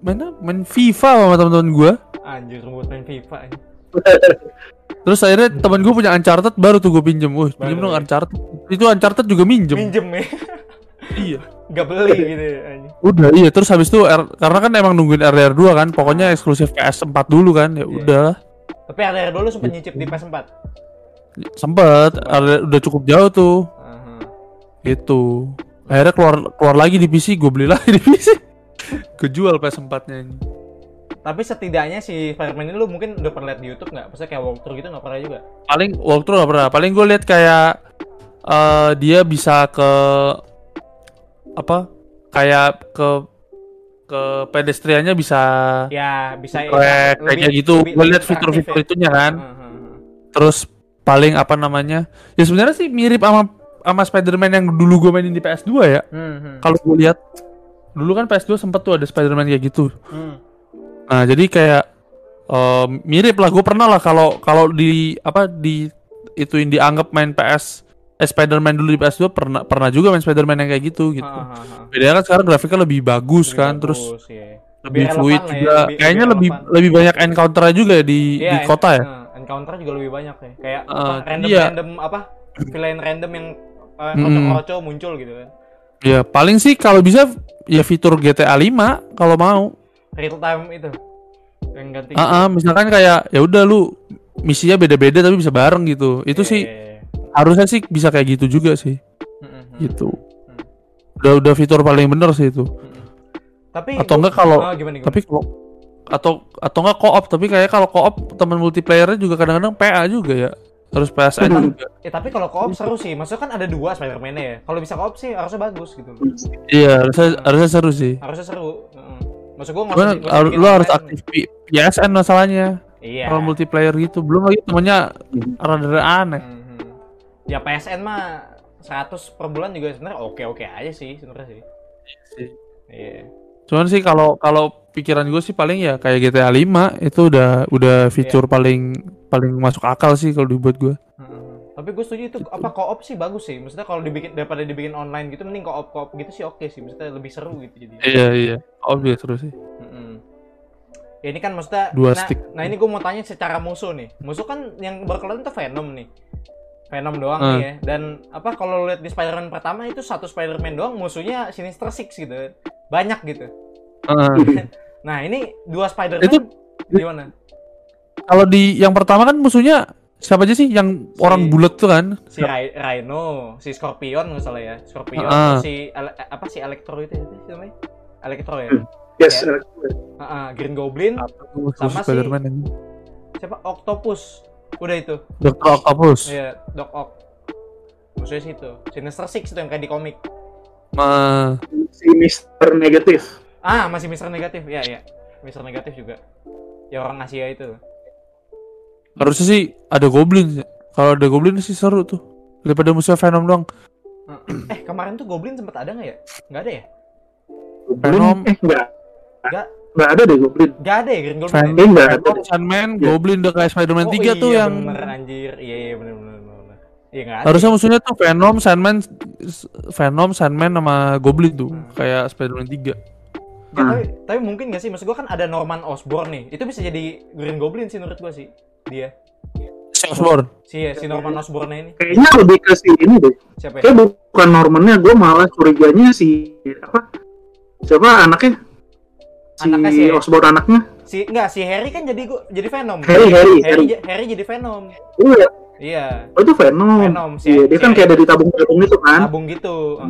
main apa? main FIFA sama teman-teman gua Anjir, buat main FIFA. Terus akhirnya temen gue punya Uncharted baru tuh gue pinjem. Wih, pinjem dong ya? Uncharted. Itu Uncharted juga minjem. Minjem ya. Iya. Nggak beli gitu ya. Udah iya terus habis itu R- karena kan emang nungguin RDR 2 kan, pokoknya eksklusif PS4 dulu kan. Ya Iya. udah. Tapi RDR dulu sempet nyicip di PS4. Sempet RDR udah cukup jauh tuh. Aha. Gitu. Akhirnya keluar keluar lagi di PC, gue beli lagi di PC. Kejual PS4-nya ini. Tapi setidaknya si Spider-Man ini lu mungkin udah pernah lihat di YouTube nggak? Maksudnya kayak walkthrough gitu nggak pernah juga? Paling walkthrough gak pernah. Paling gue lihat kayak eh dia bisa ke apa? Kayak ke ke pedestriannya bisa Ya bisa Kayak kayak gitu. Gue lihat fitur-fitur ya. itunya kan. Aha. Terus paling apa namanya? Ya sebenarnya sih mirip sama sama Spider-Man yang dulu gue mainin di PS2 ya. Hmm, hmm. Kalau gue lihat dulu kan PS2 sempet tuh ada Spider-Man kayak gitu. Hmm. Nah, jadi kayak eh, mirip lah. Gue pernah lah kalau kalau di apa di ituin dianggap main PS eh, Spider-Man dulu di PS2 pernah pernah juga main Spider-Man yang kayak gitu gitu. Ha, ha, ha. Bedanya kan sekarang grafiknya lebih bagus Lebih kan, bagus, terus iya. lebih relevan fluid ya, juga. lebih- Kayaknya lebih lebih lebih banyak encounter juga ya di Iya, di kota ya. eh, encounter juga lebih banyak ya. Kayak Eh, apa, random iya. random apa? Villain random yang uh, Hmm. kroco-kroco muncul gitu kan. Ya, paling sih kalau bisa ya fitur GTA 5 kalau mau. Real time itu. Yang ganti. Ah, ah, misalkan kayak ya udah lu misinya beda-beda tapi bisa bareng gitu. Itu Iya, sih. Harusnya sih bisa kayak gitu juga sih, Hmm, hmm, hmm. gitu. udah udah fitur paling bener sih itu. Mm-mm. Tapi Atau enggak kalau Ah, gimana, gimana? tapi kalau atau atau enggak co-op tapi kayak kalau co-op teman multiplayernya juga kadang-kadang PA juga ya. Harus PSN Hmm. juga. Ya tapi kalau co-op seru sih. Maksudnya kan ada dua Spider-Man ya. Kalau bisa co-op sih harusnya bagus gitu. Iya, harusnya harusnya seru sih. Harusnya seru. Heeh. Maksud gua Cuman har- bikin lu harus aktif P- PSN masalahnya. Iya. Kalau multiplayer gitu. Belum lagi temennya Hmm. rada aneh. Mhm. Ya PSN mah 100 per bulan juga sebenarnya oke-oke aja sih sebenarnya sih. Iya. Cuman sih kalau kalau pikiran gue sih paling ya kayak GTA 5 itu udah udah fitur paling paling masuk akal sih kalau dibuat gue. Heeh. Tapi gue setuju itu apa co-op sih bagus sih. Maksudnya kalau dibikin daripada dibikin online gitu mending co-op co-op gitu sih oke sih. Maksudnya lebih seru gitu jadi. Iya iya. Oh dia seru sih. Mm-mm. Ya ini kan maksudnya Dua nah, stick. nah ini gue mau tanya secara musuh nih. Musuh kan yang berkelana tuh Venom nih. Venom doang Hmm. nih ya. Dan apa kalau lihat di Spider-Man pertama itu satu Spider-Man doang musuhnya Sinister Six gitu. Banyak gitu. Heeh. Nah, ini dua Spider-Man Itu- gimana? kalau di yang pertama kan musuhnya siapa aja sih yang Si- orang bulat tuh kan? Si Rai- Rhino, si Scorpion nggak salah ya. Scorpion, Ah. terus si ele- eh, apa si Electro itu itu sih namanya? Electro ya. Hmm. Yes, Ya. uh, Heeh, Green Goblin, Apa Sama si- Spider-Man ini? siapa? Octopus. Udah itu. Dr. Octopus. Iya, Doc Ock. Musuhnya situ. Sinister Six itu yang kayak di komik. Ma- si Mister Negatif. Ah, masih Mister Negatif. Iya, iya. Mister Negatif juga. Ya orang Asia itu. harusnya sih ada Goblin sih. Kalau ada Goblin sih seru tuh. Daripada musuh Venom doang. Eh, kemarin tuh Goblin sempat ada nggak ya? Nggak ada ya? Venom. Eh, enggak. Enggak. Enggak ada deh Goblin. Nggak ada ya Green Goblin? Venom, Dia enggak ada. Sandman, Iya. Goblin udah kayak Spider-Man Oh, 3 tuh iya, yang bener anjir. Iya, iya bener bener bener. bener. Iya ada. harusnya musuhnya tuh Venom, Sandman, Venom, Sandman sama Goblin tuh Hmm. kayak Spider-Man 3. Ya, tapi, tapi mungkin nggak sih? Maksud gua kan ada Norman Osborn nih. Itu bisa jadi Green Goblin sih menurut gua sih. Dia. Si Osborn. Si si Norman Osborn ini. Kayaknya lebih ke si ini deh. Siapa ya? Kayak bukan Normannya, gue malah curiganya si apa? Siapa anaknya? Si, Anaknya si- Osborn anaknya? Si enggak, si Harry kan jadi gua jadi Venom. Harry, Harry, Harry, Harry. jadi Venom. Iya, Iya. oh itu Venom. Venom, si- Iya, dia si- kan kayak ada di tabung-tabung itu kan. tabung gitu.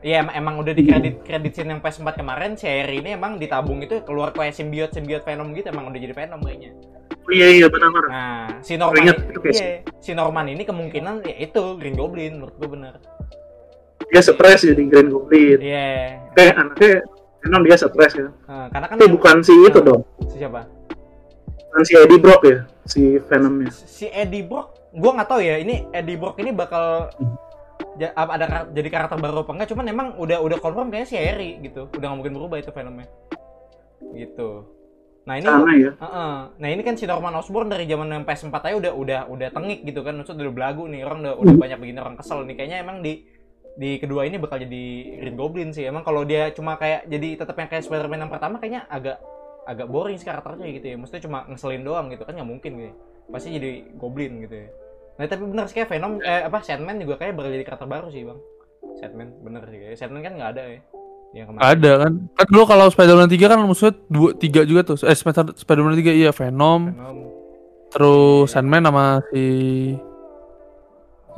Iya emang, emang udah di kredit kredit scene yang PS4 kemarin si Harry ini emang di tabung itu keluar kayak simbiot simbiot Venom gitu emang udah jadi Venom kayaknya. Oh, iya iya benar-benar. Nah, si Norman Ingat, ini, itu iya, si Norman ini kemungkinan ya itu Green Goblin menurut gue bener. Dia stres jadi Green Goblin. Iya. Kayak anaknya Venom dia stres kan. Nah, karena kan Tapi yang- bukan si itu Nah. dong. si siapa? Bukan si Eddie Brock ya, si Venomnya. Si Eddie Brock, gua nggak tahu ya. Ini Eddie Brock ini bakal ja- ada jadi karakter baru apa enggak? Cuman emang udah udah confirm kayaknya si Harry gitu. Udah nggak mungkin berubah itu Venomnya. Gitu. Nah ini Sana ya. Heeh. Nah ini kan si Norman Osborn dari zaman yang PS4 aja udah udah udah tengik gitu kan, maksudnya udah belagu nih orang udah udah Hmm. banyak begini orang kesel nih. Kayaknya emang di di kedua ini bakal jadi Green Goblin sih. Emang kalau dia cuma kayak jadi tetap yang kayak Spider-Man yang pertama kayaknya agak agak boring sih karakternya gitu ya. Maksudnya cuma ngeselin doang gitu kan nggak mungkin gitu. Pasti jadi Goblin gitu ya. Nah tapi bener sih kayak Venom eh apa Sandman juga kayak bakal jadi karakter baru sih bang. Sandman bener sih kayak Sandman kan nggak ada ya. Yang kemarin. Ada kan? Kan dulu kalau Spider-Man 3 kan musuhnya dua, tiga juga tuh. Eh Spider- Spider-Man 3 iya Venom, Venom. terus Sandman sama si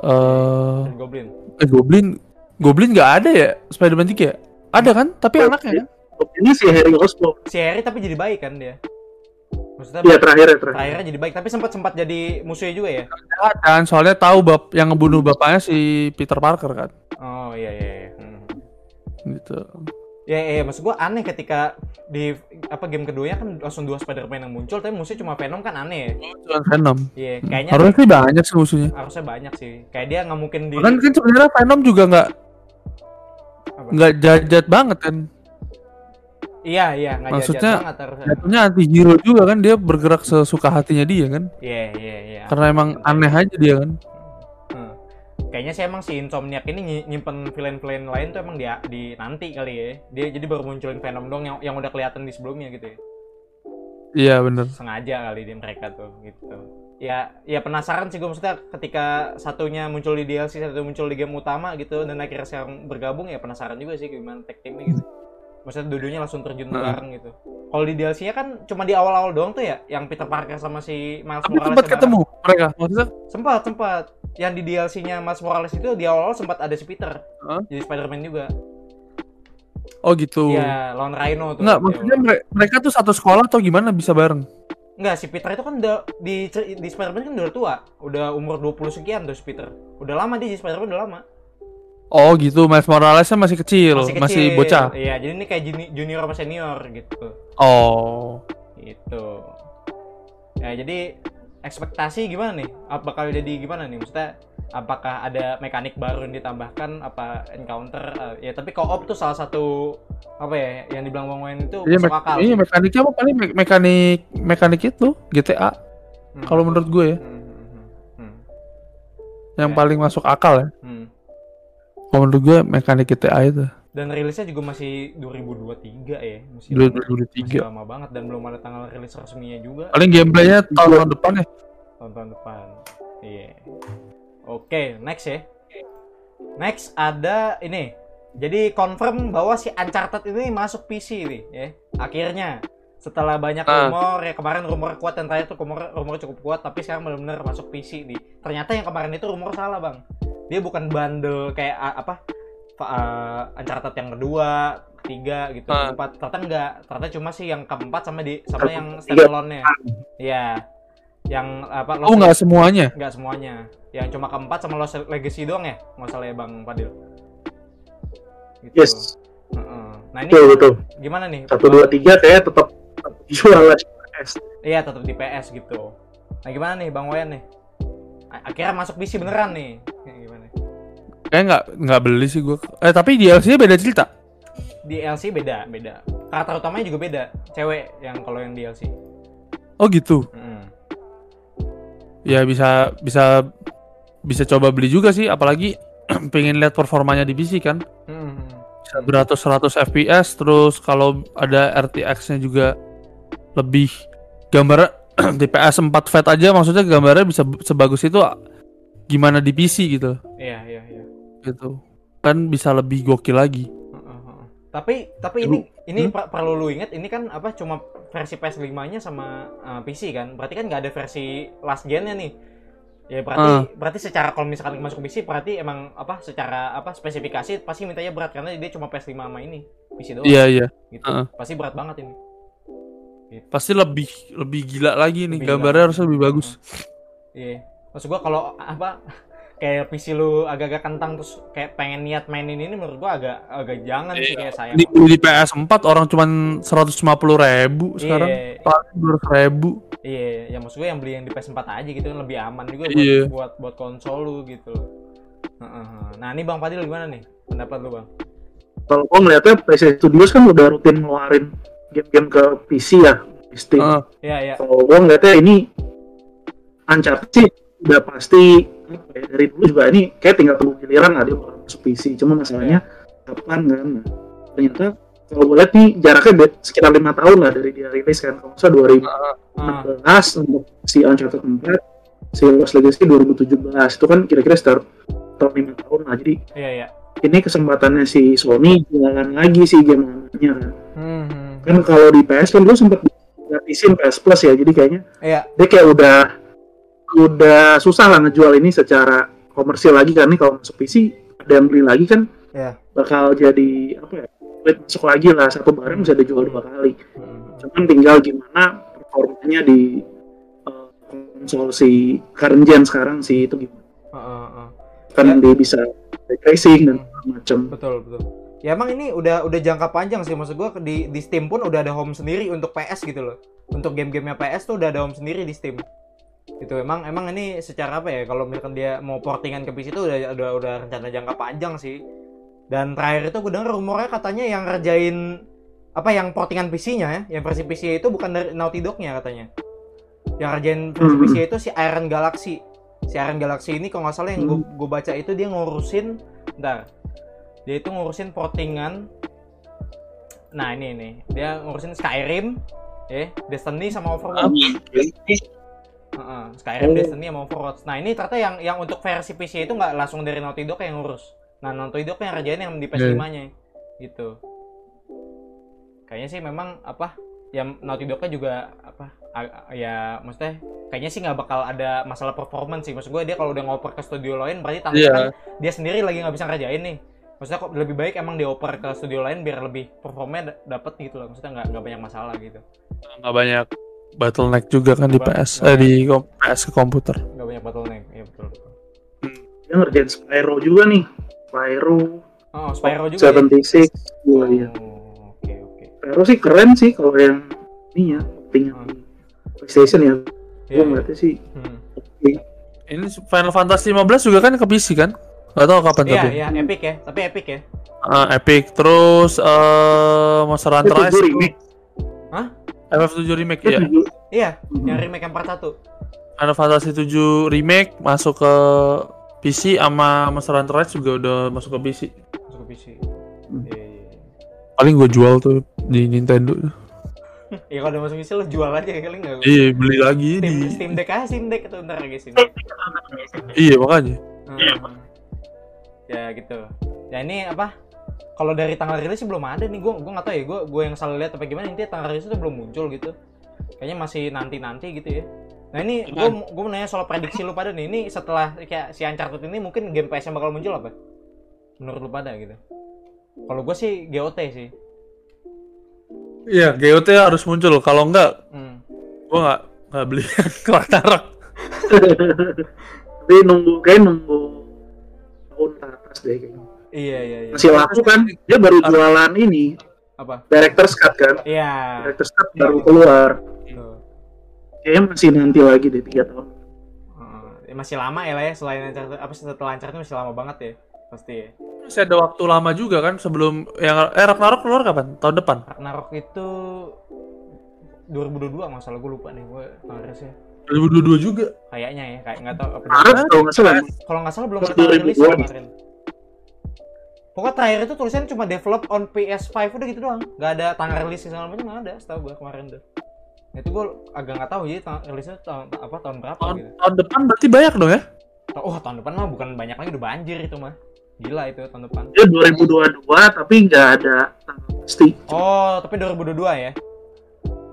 eh Green Goblin. eh, Goblin. Goblin nggak ada ya Spider-Man 3 ya? Ada kan? Tapi Iya. anaknya kan? Ini si Harry Osborn. Si Harry tapi jadi baik kan dia. Maksudnya Iya terakhir ya terakhir. terakhirnya jadi baik tapi sempat sempat jadi musuhnya juga ya Jahat kan? Soalnya tahu bap yang ngebunuh bapaknya si Peter Parker kan? oh iya iya, iya. Hmm. Gitu. ya iya maksud gua aneh ketika di apa game keduanya kan langsung dua Spider-Man yang muncul tapi musuhnya cuma Venom kan aneh ya Cuma Venom. iya kayaknya Harusnya sih banyak sih musuhnya. harusnya banyak sih kayak dia nggak mungkin di Kan kan sebenarnya Venom juga nggak? Nggak jajat banget kan? iya iya nggak Maksudnya- jahat banget harusnya Jatuhnya anti hero juga kan dia bergerak sesuka hatinya dia kan? iya iya iya Karena emang aneh aja dia kan. Hmm. kayaknya sih emang si Insomniac ini ny- nyimpen villain-villain lain tuh emang dia di nanti kali ya dia jadi baru munculin Venom dong yang yang udah kelihatan di sebelumnya gitu ya Iya bener. sengaja kali di mereka tuh gitu ya ya penasaran sih gue maksudnya ketika satunya muncul di DLC satu muncul di game utama gitu dan akhirnya sekarang bergabung ya penasaran juga sih gimana tag teamnya gitu maksudnya dudunya langsung terjun Heeh. bareng gitu kalau di DLC nya kan cuma di awal-awal doang tuh ya yang Peter Parker sama si Miles Tapi Morales sempat ketemu mereka. Maksudnya sempat sempat yang di DLC nya Miles Morales itu di awal-awal sempat ada si Peter Hah? jadi Spider-Man juga Oh gitu. Iya, lawan Rhino tuh. Enggak, maksudnya mere- mereka tuh satu sekolah atau gimana bisa bareng? Enggak, si Peter itu kan udah di di Spider-Man kan udah tua. Udah umur 20 sekian tuh si Peter. Udah lama dia di Spider-Man udah lama. Oh gitu, Miles Moralesnya masih kecil, Masih masih, kecil. bocah. Iya, jadi ini kayak juni- junior sama senior gitu. Oh. Gitu. Ya, jadi ekspektasi gimana nih? Apa bakal jadi gimana nih? Maksudnya apakah ada mekanik baru yang ditambahkan apa encounter eh, ya tapi co-op tuh salah satu apa ya yang dibilang Bang Wen itu Iya, masuk akal. iya mekaniknya apa paling me- mekanik mekanik itu GTA Hmm. kalau menurut gue ya, Hmm, hmm, hmm, hmm, yang Ya. paling masuk akal ya. hmm. Kalau menurut gue mekanik GTA itu. Dan rilisnya juga masih 2023 ya, masih Dua lama, ribu masih tiga. lama banget dan belum ada tanggal rilis resminya juga Paling gameplaynya tahun depan ya. tahun-tahun depan. Iya. Oke, next ya. Next ada ini. Jadi confirm bahwa si Uncharted ini masuk PC nih, ya. Akhirnya setelah banyak Ah. rumor ya kemarin rumor kuat dan terakhir tuh rumor rumor cukup kuat tapi sekarang benar-benar masuk PC nih. Ternyata yang kemarin itu rumor salah, Bang. Dia bukan bundle kayak a- apa? uh, Uncharted yang kedua, ketiga gitu, Ah. keempat. Ternyata enggak. Ternyata cuma sih yang keempat sama di sama yang standalone-nya. Iya. Yang apa Oh nggak semuanya. Nggak semuanya. Yang cuma keempat sama Lost Legacy doang ya? Nggak salah ya Bang Fadil. Gitu. Yes, Heeh. Nah ini betul betul. gimana nih? Satu dua tiga kayak tetap tetap jual lah PS. Iya tetap di PS gitu. Nah gimana nih Bang Wayan nih? Akhirnya masuk PC beneran nih. Gimana? Kayak nggak nggak beli sih gue. Eh tapi DLC-nya beda cerita. DLC beda, beda. Karakter utamanya juga beda. Cewek yang kalau yang DLC. Oh gitu. Mm. Ya bisa bisa bisa coba beli juga sih. Apalagi pengen lihat performanya di PC kan. Bisa beratus-ratus FPS. Terus kalau ada RTX-nya juga lebih gambar di PS4 Fat aja maksudnya gambarnya bisa sebagus itu gimana di PC gitu Iya, iya, iya. gitu kan bisa lebih gokil lagi Heeh, heeh. Tapi tapi ini ini per- perlu lu inget ini kan apa cuma versi PS5-nya sama uh, PC kan. Berarti kan nggak ada versi last gen-nya nih. Ya berarti berarti secara kalau misalkan masuk PC berarti emang apa secara apa spesifikasi pasti mintanya berat karena dia cuma PS5 sama ini PC doang iya iya gitu. Heeh. Pasti berat banget ini. pasti lebih lebih gila lagi nih Lebih gambarnya gila. harus lebih bagus Iya. Maksud gua kalau apa kayak PC lu agak-agak kentang terus kayak pengen niat mainin ini menurut gua agak agak jangan sih kayak sayang. di, di PS4 orang cuman 150 ribu sekarang Iya. paling 200 ribu Iya, ya maksud gue yang beli yang di PS4 aja gitu kan lebih aman juga buat Iya. buat buat konsol lu gitu. Nah, ini Bang Fadil gimana nih? Pendapat lu, Bang? Kalau gua ngeliatnya PC Studios kan udah rutin ngeluarin game-game ke PC ya, Steam. Heeh. Iya, iya. Kalau gua ngeliatnya ini Uncharted sih udah pasti apa ya, dari dulu juga ini kayak tinggal tunggu giliran lah dia bakal masuk PC. Cuma masalahnya kapan kan? Nah, ternyata kalau gue lihat nih jaraknya sekitar lima tahun lah dari dia rilis kan. Kalau salah 2016 Ah, untuk si Uncharted 4, si Lost Legacy 2017 itu kan kira-kira sekitar tahun lima tahun lah. Jadi iya, iya. ini kesempatannya si Sony jualan lagi si game lamanya kan. Hmm, hmm. Kan kalau di PS kan dulu sempat gratisin PS Plus ya. Jadi kayaknya Iya, dia kayak udah udah susah lah ngejual ini secara komersil lagi kan nih kalau masuk PC ada yang beli lagi kan Iya. bakal jadi apa ya duit masuk lagi lah satu barang bisa dijual dua kali Hmm. cuman tinggal gimana performanya di uh, konsol si current gen sekarang sih itu gimana Heeh, heeh. kan Ya. dia bisa tracing dan segala macam Betul, betul. Ya emang ini udah udah jangka panjang sih maksud gua di di Steam pun udah ada home sendiri untuk PS gitu loh. Untuk game-gamenya PS tuh udah ada home sendiri di Steam. Itu emang emang ini secara apa ya kalau misalkan dia mau portingan ke PC itu udah udah udah rencana jangka panjang sih. Dan terakhir itu gue dengar rumornya katanya yang ngerjain apa yang portingan PC-nya ya, yang versi PC itu bukan dari Naughty Dog-nya katanya. Yang ngerjain versi Hmm. PC itu si Iron Galaxy. Si Iron Galaxy ini kalau nggak salah yang gue baca itu dia ngurusin Bentar. Dia itu ngurusin portingan Nah, ini nih. Dia ngurusin Skyrim, ya, Destiny sama Overwatch. Heeh, Skyrim, Oh. Destiny sama Overwatch. Nah, ini ternyata yang yang untuk versi PC itu nggak langsung dari Naughty Dog yang ngurus. Nah, Naughty Dog yang ngerjain yang di PS5-nya. Gitu. Kayaknya sih memang apa? Ya Naughty Dog-nya juga apa? a- ya maksudnya kayaknya sih nggak bakal ada masalah performance sih. Maksud gue dia kalau udah ngoper ke studio lain berarti tanda Iya. kan dia sendiri lagi nggak bisa ngerjain nih. maksudnya kok lebih baik emang dioper ke studio lain biar lebih performnya da- dapet gitu loh maksudnya nggak nggak banyak masalah gitu nggak banyak bottleneck juga kan di PS eh di kom- PS ke komputer nggak banyak bottleneck iya betul betul Dia ngerjain Spyro juga nih. Spyro, oh Spyro juga ya? 76. Iya, iya. Oh, oke oke Spyro sih keren sih kalau yang ini ya, penting yang di PlayStation ya. Iya, Gue iya. ngeliatnya sih Hmm. oke. ini Final Fantasy 15 juga kan ke PC kan nggak tahu kapan iya tapi iya epic ya tapi epic ya Ah, Epic terus eh Monster Hunter Rise remake. FF7 remake ya iya yang remake yang part satu. Final Fantasy 7 remake masuk ke PC sama Monster Hunter Rise juga udah masuk ke PC masuk ke PC Hmm. iya iya iya. paling gue jual tuh di Nintendo. Iya kalau udah masuk PC lo jual aja kali nggak? Iya beli lagi Steam, di Steam Deck aja Steam Deck itu ntar lagi Steam Deck. Iya makanya. Hmm. ya gitu. Ya ini apa kalau dari tanggal rilis sih belum ada nih. Gue gue nggak tahu ya. Gue gue yang salah lihat apa gimana. Intinya tanggal rilis itu belum muncul gitu. Kayaknya masih nanti nanti gitu ya. Nah ini gue gue mau nanya soal prediksi lu pada nih. Ini setelah kayak si Uncharted ini mungkin game PS yang bakal muncul apa? Menurut lu pada gitu. Kalau gue sih GOT sih. Iya GOT harus muncul. Kalau enggak hmm. gue nggak nggak beli Ragnarok Tapi nunggu kayak nunggu tahun atas deh kayaknya. Iya iya iya Masih laku kan? Dia baru jualan ini, apa Director's Cut kan? iya Director's Cut baru keluar. Tuh. Kayaknya masih nanti lagi deh 3 tahun. Ya, masih lama ya lah ya selain Uncharted apa setelah Uncharted masih lama banget ya pasti ya. masih ada waktu lama juga kan sebelum yang eh Ragnarok keluar kapan tahun depan Ragnarok itu 2022 masalah gue lupa nih gue rilisnya 2022 juga kayaknya ya kayak nggak tahu apa Maret kalau nggak salah. kalau nggak salah belum ada rilis 2002. kemarin pokoknya terakhir itu tulisannya cuma develop on PS5 udah gitu doang. Nggak ada tanggal rilis segala macam nggak ada setahu gue kemarin tuh. Nah, itu gue agak nggak tahu jadi rilisnya tahun apa tahun berapa tahun, gitu. tahun depan berarti banyak dong ya? Oh tahun depan mah bukan banyak lagi udah banjir itu mah. Gila itu tahun depan. Dia 2022 tapi nggak ada tanggal pasti. oh tapi 2022 ya?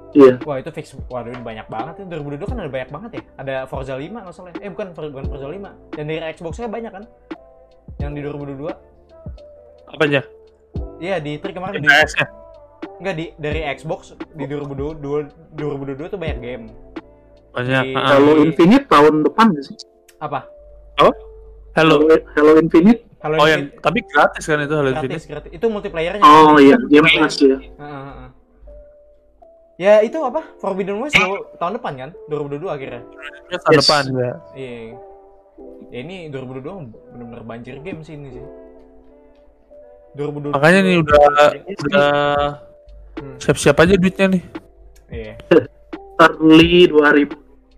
Iya. Wah itu fix, waduh ini banyak banget ya. 2022 kan ada banyak banget ya? Ada Forza 5 nggak salah Eh bukan, bukan Forza 5 Yang dari Xbox-nya banyak kan? Yang di 2022 apanya Iya di Tri kemarin di, PS nya Enggak di dari Xbox di 2022 2022 tuh banyak game banyak Di- Ah. Halo Infinite tahun depan nggak sih? Apa? Halo Halo, Halo Infinite. Halo oh yang Infinite, tapi gratis kan itu Halo gratis, Infinite gratis Itu multiplayernya Oh iya, Game Pass ya. Heeh, heeh. Ya itu apa? Forbidden West dua- tahun depan kan? 2022 akhirnya tahun Yes. depan ya Iya Ya ini 2022 bener-bener banjir game sih ini sih 2022 makanya nih udah udah Hmm, siap-siap aja duitnya nih Iya Early 2000.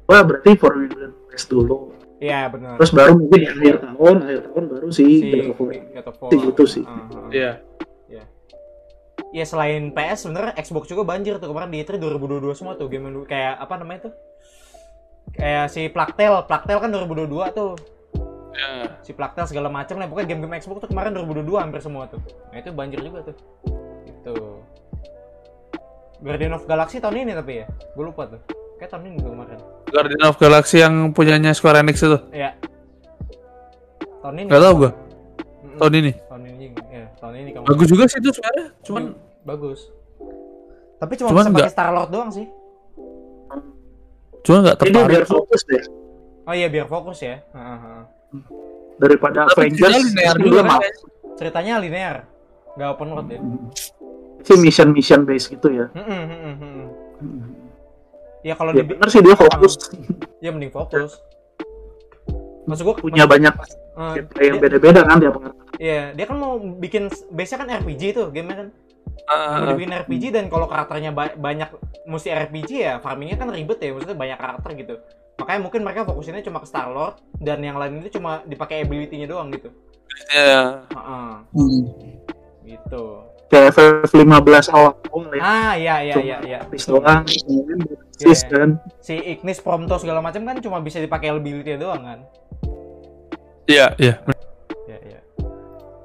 Wah berarti Forbidden West dulu. Iya benar. Terus baru mungkin di akhir tahun, akhir tahun baru sih si God of War. God of War. Sih gitu sih. Ah, ah, iya Ya selain PS sebenarnya Xbox juga banjir tuh kemarin di E3 2022 semua tuh game kayak apa namanya tuh? Kayak si Plaktel, Plaktel kan 2022 tuh. Ya. Si Plaktel segala macam lah pokoknya game-game Xbox tuh kemarin 2022 hampir semua tuh. Nah, itu banjir juga tuh. Gitu. Guardian of Galaxy tahun ini tapi ya. Gue lupa tuh. Kayak tahun ini tuh kemarin. Guardian of Galaxy yang punyanya Square Enix itu Iya. Tahun ini. Nggak tahu gua. Mm-mm. tahun ini Tahun ini. Ya, tahun ini kamu. bagus juga sih itu sebenarnya cuman bagus. Tapi cuma, Cuman bisa pakai Star Lord doang sih. cuma nggak tertarik biar fokus deh. Oh iya biar fokus ya. Heeh, heeh. Daripada Tapi Avengers, ceritanya linear juga juga kan mau. Ceritanya linear. Gak open world ya. Sih mission-mission base gitu ya. Heeh, heeh, heeh. Ya kalau Ya di bener sih dia fokus. ya mending fokus. Maksud gua Punya banyak eh, gameplay yang beda-beda kan dia pengen. Iya, dia kan mau bikin base-nya kan RPG tuh, game kan. Ah, Mau dibikin RPG dan kalau karakternya ba- banyak mesti RPG ya, farmingnya kan ribet ya, maksudnya banyak karakter gitu. Makanya mungkin mereka fokusinnya cuma ke Star Lord dan yang lain itu cuma dipakai ability-nya doang gitu. ya. Heeh, gitu. Kayak FF15 awal ya. Ah, iya iya iya iya. Doang, basis Iya. kan. Si Ignis Prompto segala macam kan cuma bisa dipakai ability doang kan. iya iya Ya ya.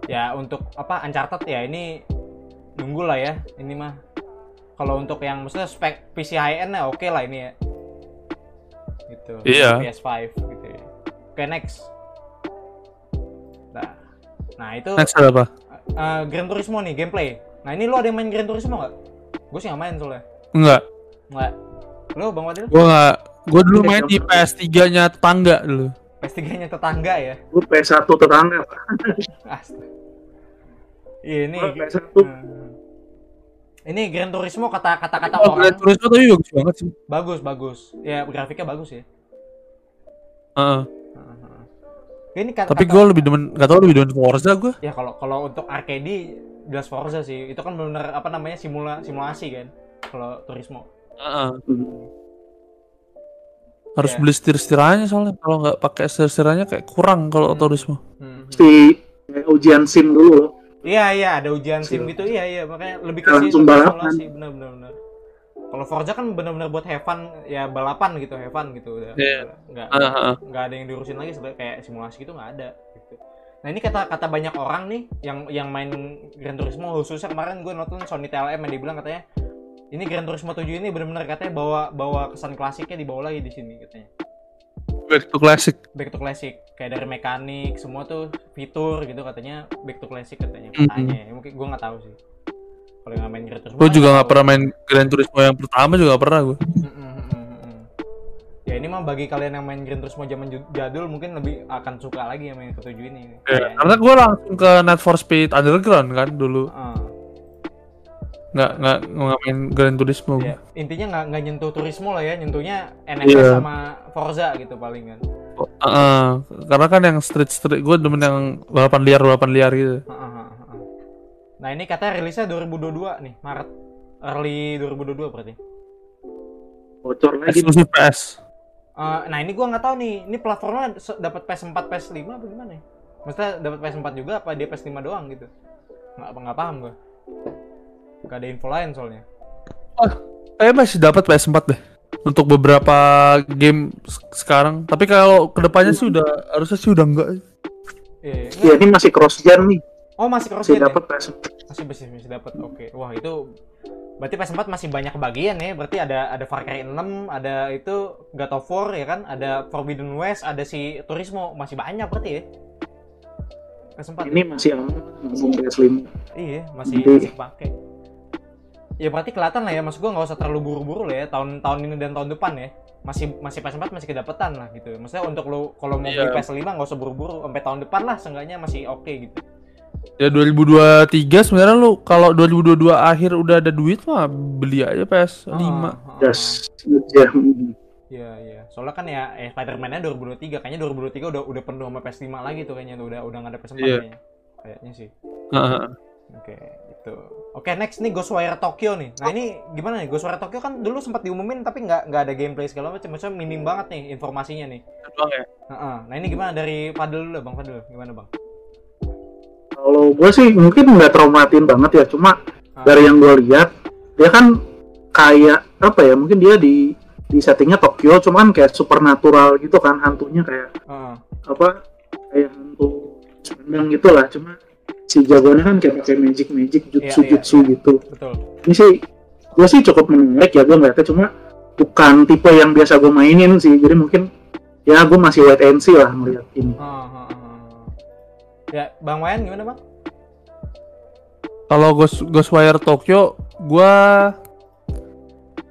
Ya untuk apa Uncharted ya ini nunggu lah ya ini mah. Kalau untuk yang maksudnya spek PC high end ya oke lah ini ya. Gitu. Iya. PS5 gitu ya. Oke next. Nah, nah itu next ada apa eh, Gran Turismo nih gameplay. Nah ini lo ada yang main Gran Turismo nggak? Gue sih nggak main soalnya. Enggak. Nggak. Lo Bang Wadil? Gua nggak. Gua dulu main di PS3-nya tetangga dulu. PS3-nya tetangga ya. Gue PS1 tetangga. Iya ini. Gua PS1. Hmm. Ini Gran Turismo kata kata kata Oh, Gran orang Turismo tapi bagus banget sih. bagus bagus. Ya grafiknya bagus ya. Heeh. Heeh. Ini kata, Tapi kata- gua lebih demen, gak tau lebih demen Forza gua. ya kalau kalau untuk arcade jelas Forza sih. Itu kan benar apa namanya simula simulasi kan. Kalau Turismo. Heeh. Hmm. Harus Iya. beli setir-setirannya soalnya kalau nggak pakai setir-setirannya kayak kurang kalau Hmm. Turismo. Hmm. Kayak ujian SIM dulu loh. Iya iya ada ujian sim Sim. gitu iya iya makanya lebih ke Langsung balapan. benar benar. Kalau Forza kan benar-benar buat have fun ya balapan gitu have fun gitu udah Iya. nggak Heeh, heeh. nggak ada yang diurusin lagi sebenarnya kayak simulasi gitu nggak ada gitu. Nah ini kata kata banyak orang nih yang yang main Gran Turismo khususnya kemarin gue nonton Sony TLM yang dibilang katanya ini Gran Turismo 7 ini benar-benar katanya bawa bawa kesan klasiknya dibawa lagi di sini katanya Back to classic. back to classic kayak dari mekanik semua tuh fitur gitu katanya back to classic katanya Mhm. katanya ya. mungkin gue nggak tahu sih kalau nggak main Gran Turismo Gue juga nggak pernah main Gran Turismo yang pertama juga nggak pernah gue. Ya ini mah bagi kalian yang main Gran Turismo zaman jadul mungkin lebih akan suka lagi yang main ketujuh ini kayaknya. Karena gue langsung ke Need for Speed Underground kan dulu. Heeh. Nggak nggak nggak main Gran Turismo. gua. Ya, intinya nggak nggak nyentuh turismo lah ya, nyentuhnya NFS Iya. sama Forza gitu paling kan. Heeh. karena kan yang street street gue demen yang balapan liar balapan liar gitu. Heeh, heeh. Nah ini katanya rilisnya 2022 nih, Maret. Early 2022 berarti. Bocor lagi. Eksklusif PS. Eh, nah ini gua nggak tahu nih, ini platformnya dapat PS4, PS5 apa gimana ya? Maksudnya dapat PS4 juga apa dia PS5 doang gitu? Nggak nggak paham gua. Gak ada info lain soalnya. Kayak masih dapat PS4 deh untuk beberapa game sekarang. Tapi kalau ke depannya sih udah harusnya sih udah enggak. Iya, iya. Iya ini masih cross gen nih. Oh masih cross Masih gen ya? dapat. Masih masih masih dapat. Oke. Wah itu berarti PS4 masih banyak kebagian ya. Berarti ada ada Far Cry 6, ada itu God of War ya kan, ada Forbidden West, ada si Turismo, masih banyak berarti ya. PS4. Ini masih aman ngomong PS5. Iya, masih masih pakai. Ya berarti kelihatan lah ya, maksud gua nggak usah terlalu buru-buru lah ya tahun tahun ini dan tahun depan ya. Masih masih PS4 masih kedapetan lah gitu. Maksudnya untuk lu kalau mau beli Iya. PS5 nggak usah buru-buru sampai tahun depan lah seenggaknya masih oke gitu. Ya 2023 sebenarnya lu kalau 2022 akhir udah ada duit mah beli aja PS5. Ah, ah, ah. Jas. Ya. Iya, iya. Soalnya kan ya eh, Spider-Man-nya 2023, kayaknya 2023 udah udah penuh sama PS5 lagi tuh kayaknya tuh udah udah nggak ada PS4 Iya. kayaknya. Kayaknya sih. Heeh. Oke, itu. Oke, next nih Ghostwire Tokyo nih. Nah, ini gimana nih? Ghostwire Tokyo kan dulu sempat diumumin tapi nggak nggak ada gameplay segala macam. Maksudnya minim banget nih informasinya nih. Doang ya. Heeh. Nah, ini gimana dari Fadil dulu, Bang Fadil? Gimana, Bang? Kalau gue sih mungkin nggak traumatin banget ya, cuma Ah. dari yang gue lihat dia kan kayak apa ya? Mungkin dia di di settingnya Tokyo, cuman kayak supernatural gitu kan hantunya kayak Heeh. apa? Kayak hantu Sundang gitu lah, cuma si jagoannya kan kayak pakai magic magic jutsu Iya, iya, jutsu iya. gitu. Betul. Ini sih gue sih cukup menarik ya gue ngeliatnya cuma bukan tipe yang biasa gue mainin sih, jadi mungkin ya gue masih wait and see lah ngeliat ini. Heeh, heeh, heeh. Ya, Bang Wayan gimana, Bang? Kalau Ghost Ghostwire Tokyo gua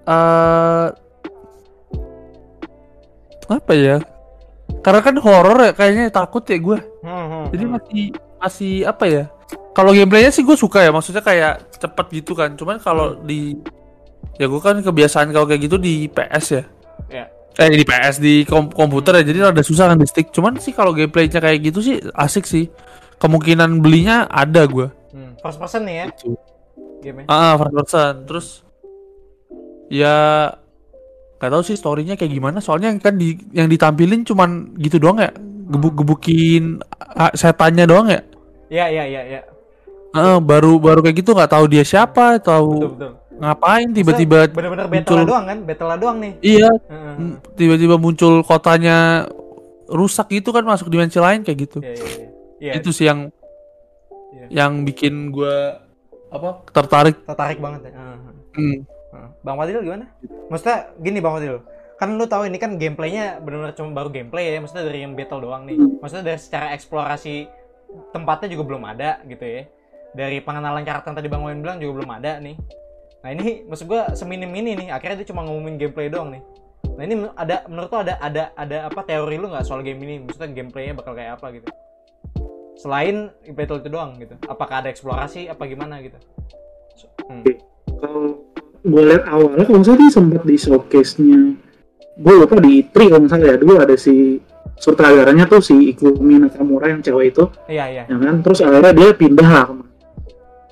eh apa ya? Karena kan horor ya kayaknya takut ya gua. Hmm, hmm, Jadi hmm. masih masih apa ya? Kalau gameplaynya sih gue suka ya, maksudnya kayak cepet gitu kan. Cuman kalau di ya gue kan kebiasaan kalau kayak gitu di PS ya. Ya. Eh di PS di kom- komputer ya, jadi rada susah kan di stick. Cuman sih kalau gameplaynya kayak gitu sih asik sih. Kemungkinan belinya ada gue. Hmm. First person nih ya Gitu. game Ah, first person. Terus ya nggak tahu sih storynya kayak gimana. Soalnya kan di yang ditampilin cuman gitu doang ya. Gebuk-gebukin setannya doang ya. Iya, iya, iya, iya. Ah, baru baru kayak gitu nggak tahu dia siapa, Betul, tahu betul. Ngapain tiba-tiba bener-bener muncul. doang kan? Battle doang nih. iya tiba-tiba muncul kotanya rusak gitu kan masuk dimensi lain kayak gitu. Iya, iya, iya. Iya, Itu sih yang Iya. yang bikin gua apa tertarik. tertarik banget ya. Heeh. Hmm. Heeh. Bang Fadil gimana? Maksudnya gini Bang Fadil, kan lu tahu ini kan gameplaynya benar-benar cuma baru gameplay ya, maksudnya dari yang battle doang nih. Maksudnya dari secara eksplorasi tempatnya juga belum ada gitu ya. dari pengenalan karakter yang tadi Bang Wen bilang juga belum ada nih. Nah ini maksud gua seminim ini nih, akhirnya dia cuma ngumumin gameplay doang nih. Nah ini ada menurut lo ada ada ada apa teori lu nggak soal game ini? Maksudnya gameplaynya bakal kayak apa gitu? Selain battle itu doang gitu. Apakah ada eksplorasi apa gimana gitu? Hmm. kalau gue lihat awalnya kalau misalnya dia sempat di showcase nya gue lupa di E3 kalau misalnya ya dulu ada si sutradaranya tuh si Ikumi Nakamura yang cewek itu Iya iya. ya kan terus akhirnya dia pindah lah ke mana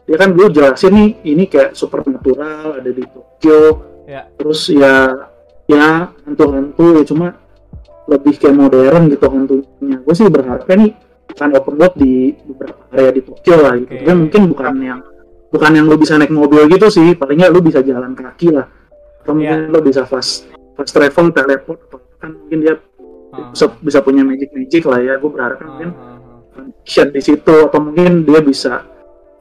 dia kan dulu jelasin nih ini kayak supernatural ada di Tokyo. Ya. terus ya ya hantu-hantu ya cuma lebih kayak modern gitu hantunya. Gue sih berharapnya nih akan open world di beberapa area di Tokyo lah gitu. Oke. tapi mungkin bukan yang bukan yang lu bisa naik mobil gitu sih. Paling nggak lu bisa jalan kaki lah. Atau mungkin lu bisa fast fast travel teleport atau kan mungkin dia Ah, bisa, bisa punya magic magic lah ya. Gue berharap ah, mungkin ah, ah. di situ. Atau mungkin dia bisa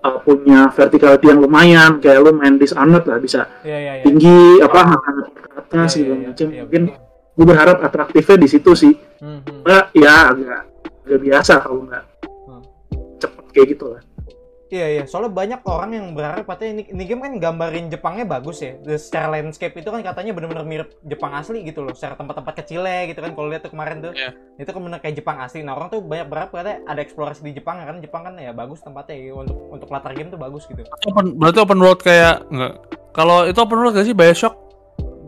uh, punya verticality yang lumayan kayak lu main Dishonored lah bisa Iya iya iya. tinggi apa makan ke Iya, atas iya, macam iya, mungkin betul. gue berharap atraktifnya di situ sih Hmm, hmm. Mbak, ya agak agak biasa kalau nggak Hmm. cepet kayak gitu lah Iya iya, soalnya banyak orang yang berharap katanya ini, ini game kan gambarin Jepangnya bagus ya. Dan secara landscape itu kan katanya benar-benar mirip Jepang asli gitu loh. Secara tempat-tempat kecilnya gitu kan kalau lihat tuh kemarin tuh. Iya. Itu kan bener kayak Jepang asli. Nah, orang tuh banyak berharap katanya ada eksplorasi di Jepang karena Jepang kan ya bagus tempatnya ya. untuk untuk latar game tuh bagus gitu. Open, berarti open world kayak enggak. Kalau itu open world gak sih Bioshock?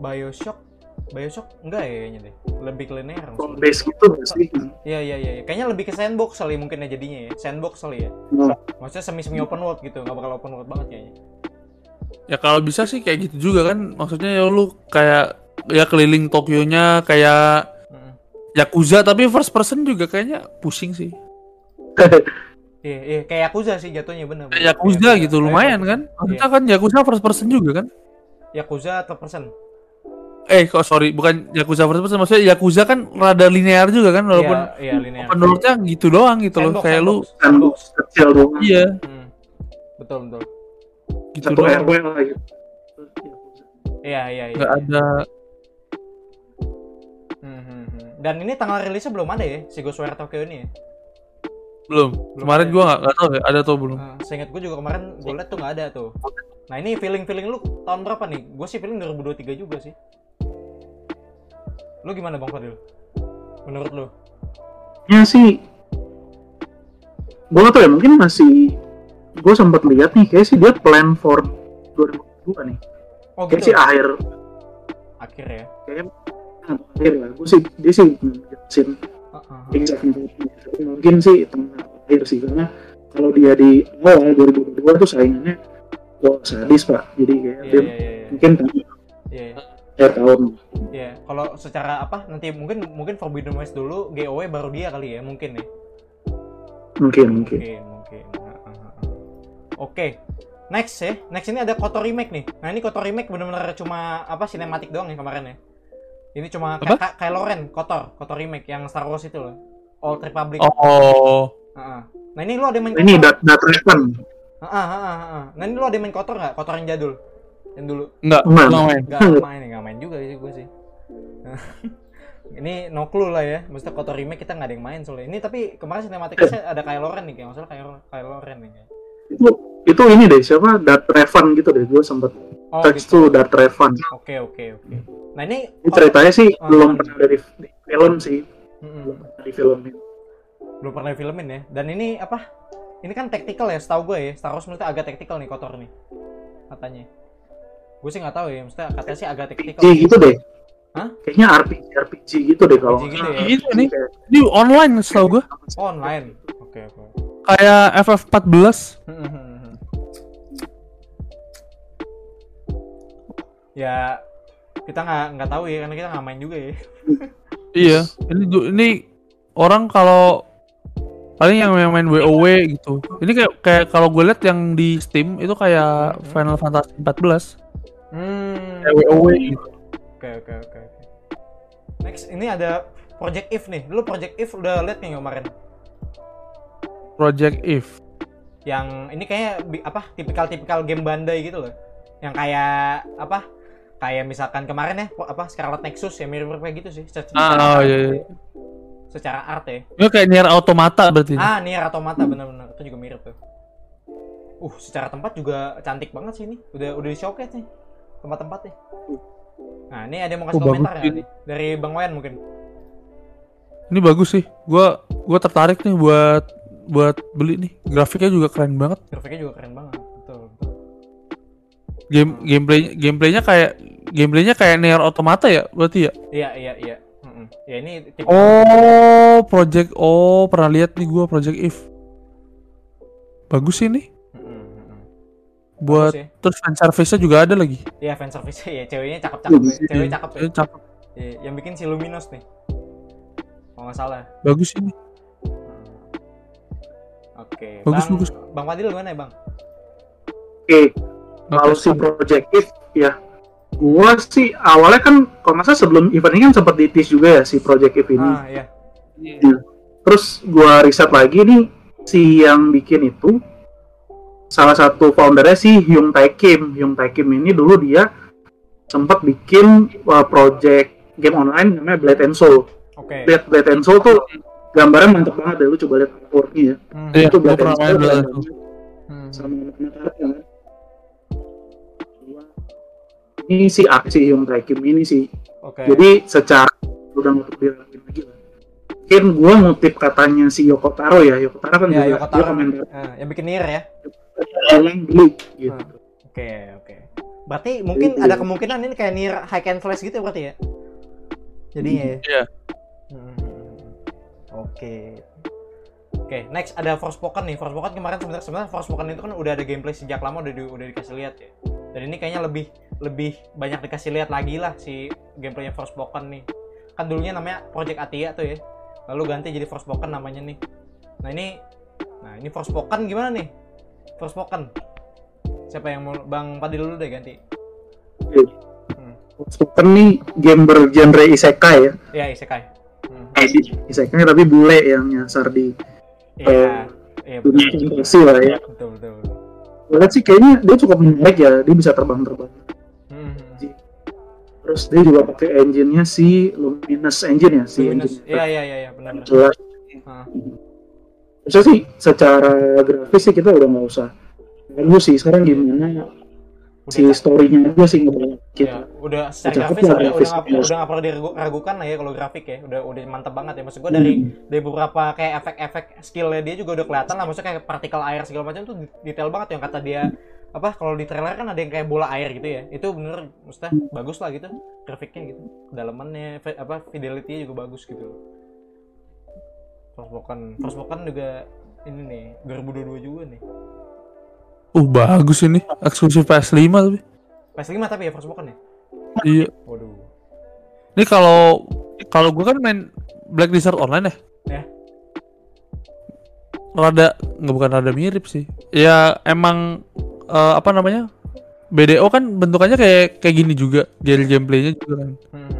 BioShock BioShock enggak ya kayaknya deh. Lebih linear. Kalau maksudnya. base gitu sih Iya iya iya, kayaknya lebih ke sandbox kali mungkin ya jadinya ya. Sandbox kali ya. Nah, Maksudnya semi-semi open world gitu, nggak bakal open world banget kayaknya. Ya kalau bisa sih kayak gitu juga kan. Maksudnya ya lu kayak ya keliling Tokyo-nya kayak Mm-mm. Yakuza tapi first person juga kayaknya pusing sih. Iya, iya, kayak Yakuza sih jatuhnya bener. Kayak Yakuza gitu lumayan kan. Maksudnya kan Yakuza first person juga kan. Yakuza atau person? Eh kok sorry bukan Yakuza first person maksudnya Yakuza kan rada linear juga kan walaupun Iya, iya linear. open world-nya gitu doang gitu loh. Sandbox, Kayak lu sandbox, kan sandbox. kecil doang iya Hmm. Betul betul. gitu satu doang. RW gitu Iya iya iya. Nggak ada Hmm, hmm, hmm. Dan ini tanggal rilisnya belum ada ya si Ghostwire Tokyo ini ya. belum. Kemarin ada. gua nggak nggak tahu ya ada atau belum. Uh, seingat gue juga kemarin gue liat tuh nggak ada tuh. Nah ini feeling feeling lu tahun berapa nih? Gue sih feeling 2023 juga sih. Lu gimana bang Fadil? Menurut lu? ya sih gue gak tau ya mungkin masih gue sempat lihat nih kayak sih dia plan for 2022 nih Oh kayak gitu. sih akhir Akhir ya. kayak akhir lah gue sih dia sih ngejelasin Uh, exact mungkin sih tengah akhir sih karena kalau dia di awal 2022 tuh saingannya wah sadis pak jadi kayak Iya dia iya iya. mungkin iya. Akhir tahun Iya, kalau secara apa nanti mungkin mungkin Forbidden West dulu, GOW baru dia kali ya, mungkin ya. mungkin mungkin Mungkin, mungkin. Nah. Oke. Next ya. Next ini ada Kotor remake nih. Nah, ini Kotor remake bener-bener cuma apa sinematik doang ya kemarin ya. Ini cuma Apa? Ka- Ka- Kylo Ren, Kotor, Kotor remake yang Star Wars itu loh. Old Republic. Oh, Ah, ah. Nah, ini lu ada main ini Ah, ah, ah, ah, ah. Nah, ini lu ada main Kotor nggak? Kotor yang jadul. Yang dulu. enggak, Enggak. enggak main. Gak main ya, gak main juga sih gue sih. ini no clue lah ya, maksudnya kotor remake kita nggak ada yang main soalnya. Ini tapi kemarin sinematiknya ada Kylo Ren nih, kayak masalah Kylo, Kylo Ren nih. kayak. itu itu ini deh siapa dat Raven gitu deh gue sempet Oh teks gitu. tuh dat Raven Oke oke oke. Nah ini, ini ceritanya sih Oh, belum hmm. pernah dari film sih Mm-mm. belum pernah di filmin belum pernah filmin ya. Dan ini apa? Ini kan tactical ya, setahu gue ya. Star Wars maksudnya agak tactical nih kotor nih, katanya. Gue sih nggak tahu ya, maksudnya katanya sih agak tactical. RPG gitu deh Hah? kayaknya RPG RPG gitu deh kalau RPG gitu ya? Gitu nih. Ini online setahu. Oh, online. Oke oke. Kayak FF14. ya kita nggak nggak tahu ya karena kita nggak main juga ya. Iya, ini ini orang kalau paling yang main WoW gitu. Ini kayak kayak kalau gue lihat yang di Steam itu kayak Hmm. Final Fantasy 14 Hmm. gitu. Oke oke oke. Next ini ada Project If nih. Lu Project If udah liat nih kemarin? Project If. Yang ini kayak bi- apa? Tipikal-tipikal game Bandai gitu loh. Yang kayak apa? Kayak misalkan kemarin ya apa Scarlet Nexus ya mirip-mirip kayak gitu sih. Secara, Ah, oh, iya, iya. secara art ya. Ini kayak Nier Automata berarti. Ah, Nier Automata bener-bener itu juga mirip tuh. Uh, secara tempat juga cantik banget sih ini. Udah udah di showcase nih tempat-tempatnya. Nah, ini ada yang mau kasih Oh, komentar nggak ini. nih? Dari Bang Wayan mungkin. Ini bagus sih. Gua gua tertarik nih buat buat beli nih. Grafiknya juga keren banget. Grafiknya juga keren banget. Betul, betul. Game gameplay gameplaynya kayak gameplaynya kayak Nier Automata ya berarti ya? Iya, iya, iya. Mm-mm. Ya ini tipe Oh, Project Oh, pernah lihat nih gua Project If. Bagus sih nih. Buat Bagus ya. terus fan service-nya juga ada lagi. Iya, fan service ya, ceweknya cakep-cakep ya. Cewek cakep ya. Cakep. Iya, yang bikin si Luminous nih. Kalau nggak salah. Bagus ini. Hmm. Oke, Bagus, Bang, bagus. Bang Fadil gimana ya, Bang? Oke, kalau si Project If ya, gua sih awalnya kan kalau nggak salah sebelum event ini kan sempat ditis juga ya si Project If ini. Ah, iya. Terus gua riset lagi nih si yang bikin itu salah satu foundernya si Hyung Tae Kim. Hyung Tae Kim ini dulu dia sempat bikin uh, project game online namanya Blade and Soul. Oke. Blade, Blade and Soul tuh gambarnya mantep banget deh, lu coba lihat artworknya ya. Hmm. Iya, itu Blade and Soul Blade banget. Hmm. sama anak-anak kan. Ini si aksi Hyung Tae Kim ini sih Oke. jadi secara udah untuk diraguin lagi lah mungkin gua ngutip katanya si Yoko Taro ya Yoko Taro kan ya, juga Yoko dia Taro. komentar Ah, yang bikin Nier ya. Ulang dulu gitu Ah. Oke, oke. Berarti mungkin ada kemungkinan ini kayak Nier High and Flash gitu ya berarti ya? Jadinya ya. Iya. Hmm. Oke. Oke, next ada Forspoken nih. Forspoken kemarin sebenarnya sebenarnya Forspoken itu kan udah ada gameplay sejak lama udah di- udah dikasih lihat ya. Dan ini kayaknya lebih lebih banyak dikasih lihat lagi lah si gameplaynya Forspoken nih. Kan dulunya namanya Project Atia tuh ya. Lalu ganti jadi Forspoken namanya nih. Nah, ini nah ini Forspoken gimana nih? Forspoken. Siapa yang mau Bang Padil dulu deh ganti. Spoken nih game bergenre isekai ya Ya, Isekai. Hmm. isekai tapi bule yang nyasar di Iya. Iya, betul. lah ya Betul, betul, betul. Lihat sih kayaknya dia cukup menarik ya dia bisa terbang-terbang Hmm. terus dia juga pakai engine-nya si Luminous Engine ya si Luminous. engine Iya, iya, iya, iya, benar. jelas. Maksudnya sih secara grafis sih kita udah nggak usah Lalu sih. Sekarang gimana si Udah, story-nya aja sih ngebawa ya, kita. udah secara grafis udah udah grafisnya. nggak udah nggak perlu diragukan lah ya kalau grafik ya. Udah udah mantap banget ya. Maksud gua dari dari beberapa kayak efek-efek skillnya dia juga udah kelihatan lah. Maksudnya kayak partikel air segala macam tuh detail banget yang kata dia. Apa kalau di trailer kan ada yang kayak bola air gitu ya. Itu bener maksudnya bagus lah gitu grafiknya gitu. Kedalamannya apa fidelity juga bagus gitu Forspoken Forspoken juga ini nih 2022 juga nih Uh, bagus ini. Eksklusif PS5 tapi. PS5 tapi ya Forspoken ya Iya. waduh Ini kalau kalau gua kan main Black Desert Online ya. Ya. Rada nggak bukan rada mirip sih. Ya emang eh, apa namanya? BDO kan bentukannya kayak kayak gini juga. Game gameplaynya juga kan. hmm.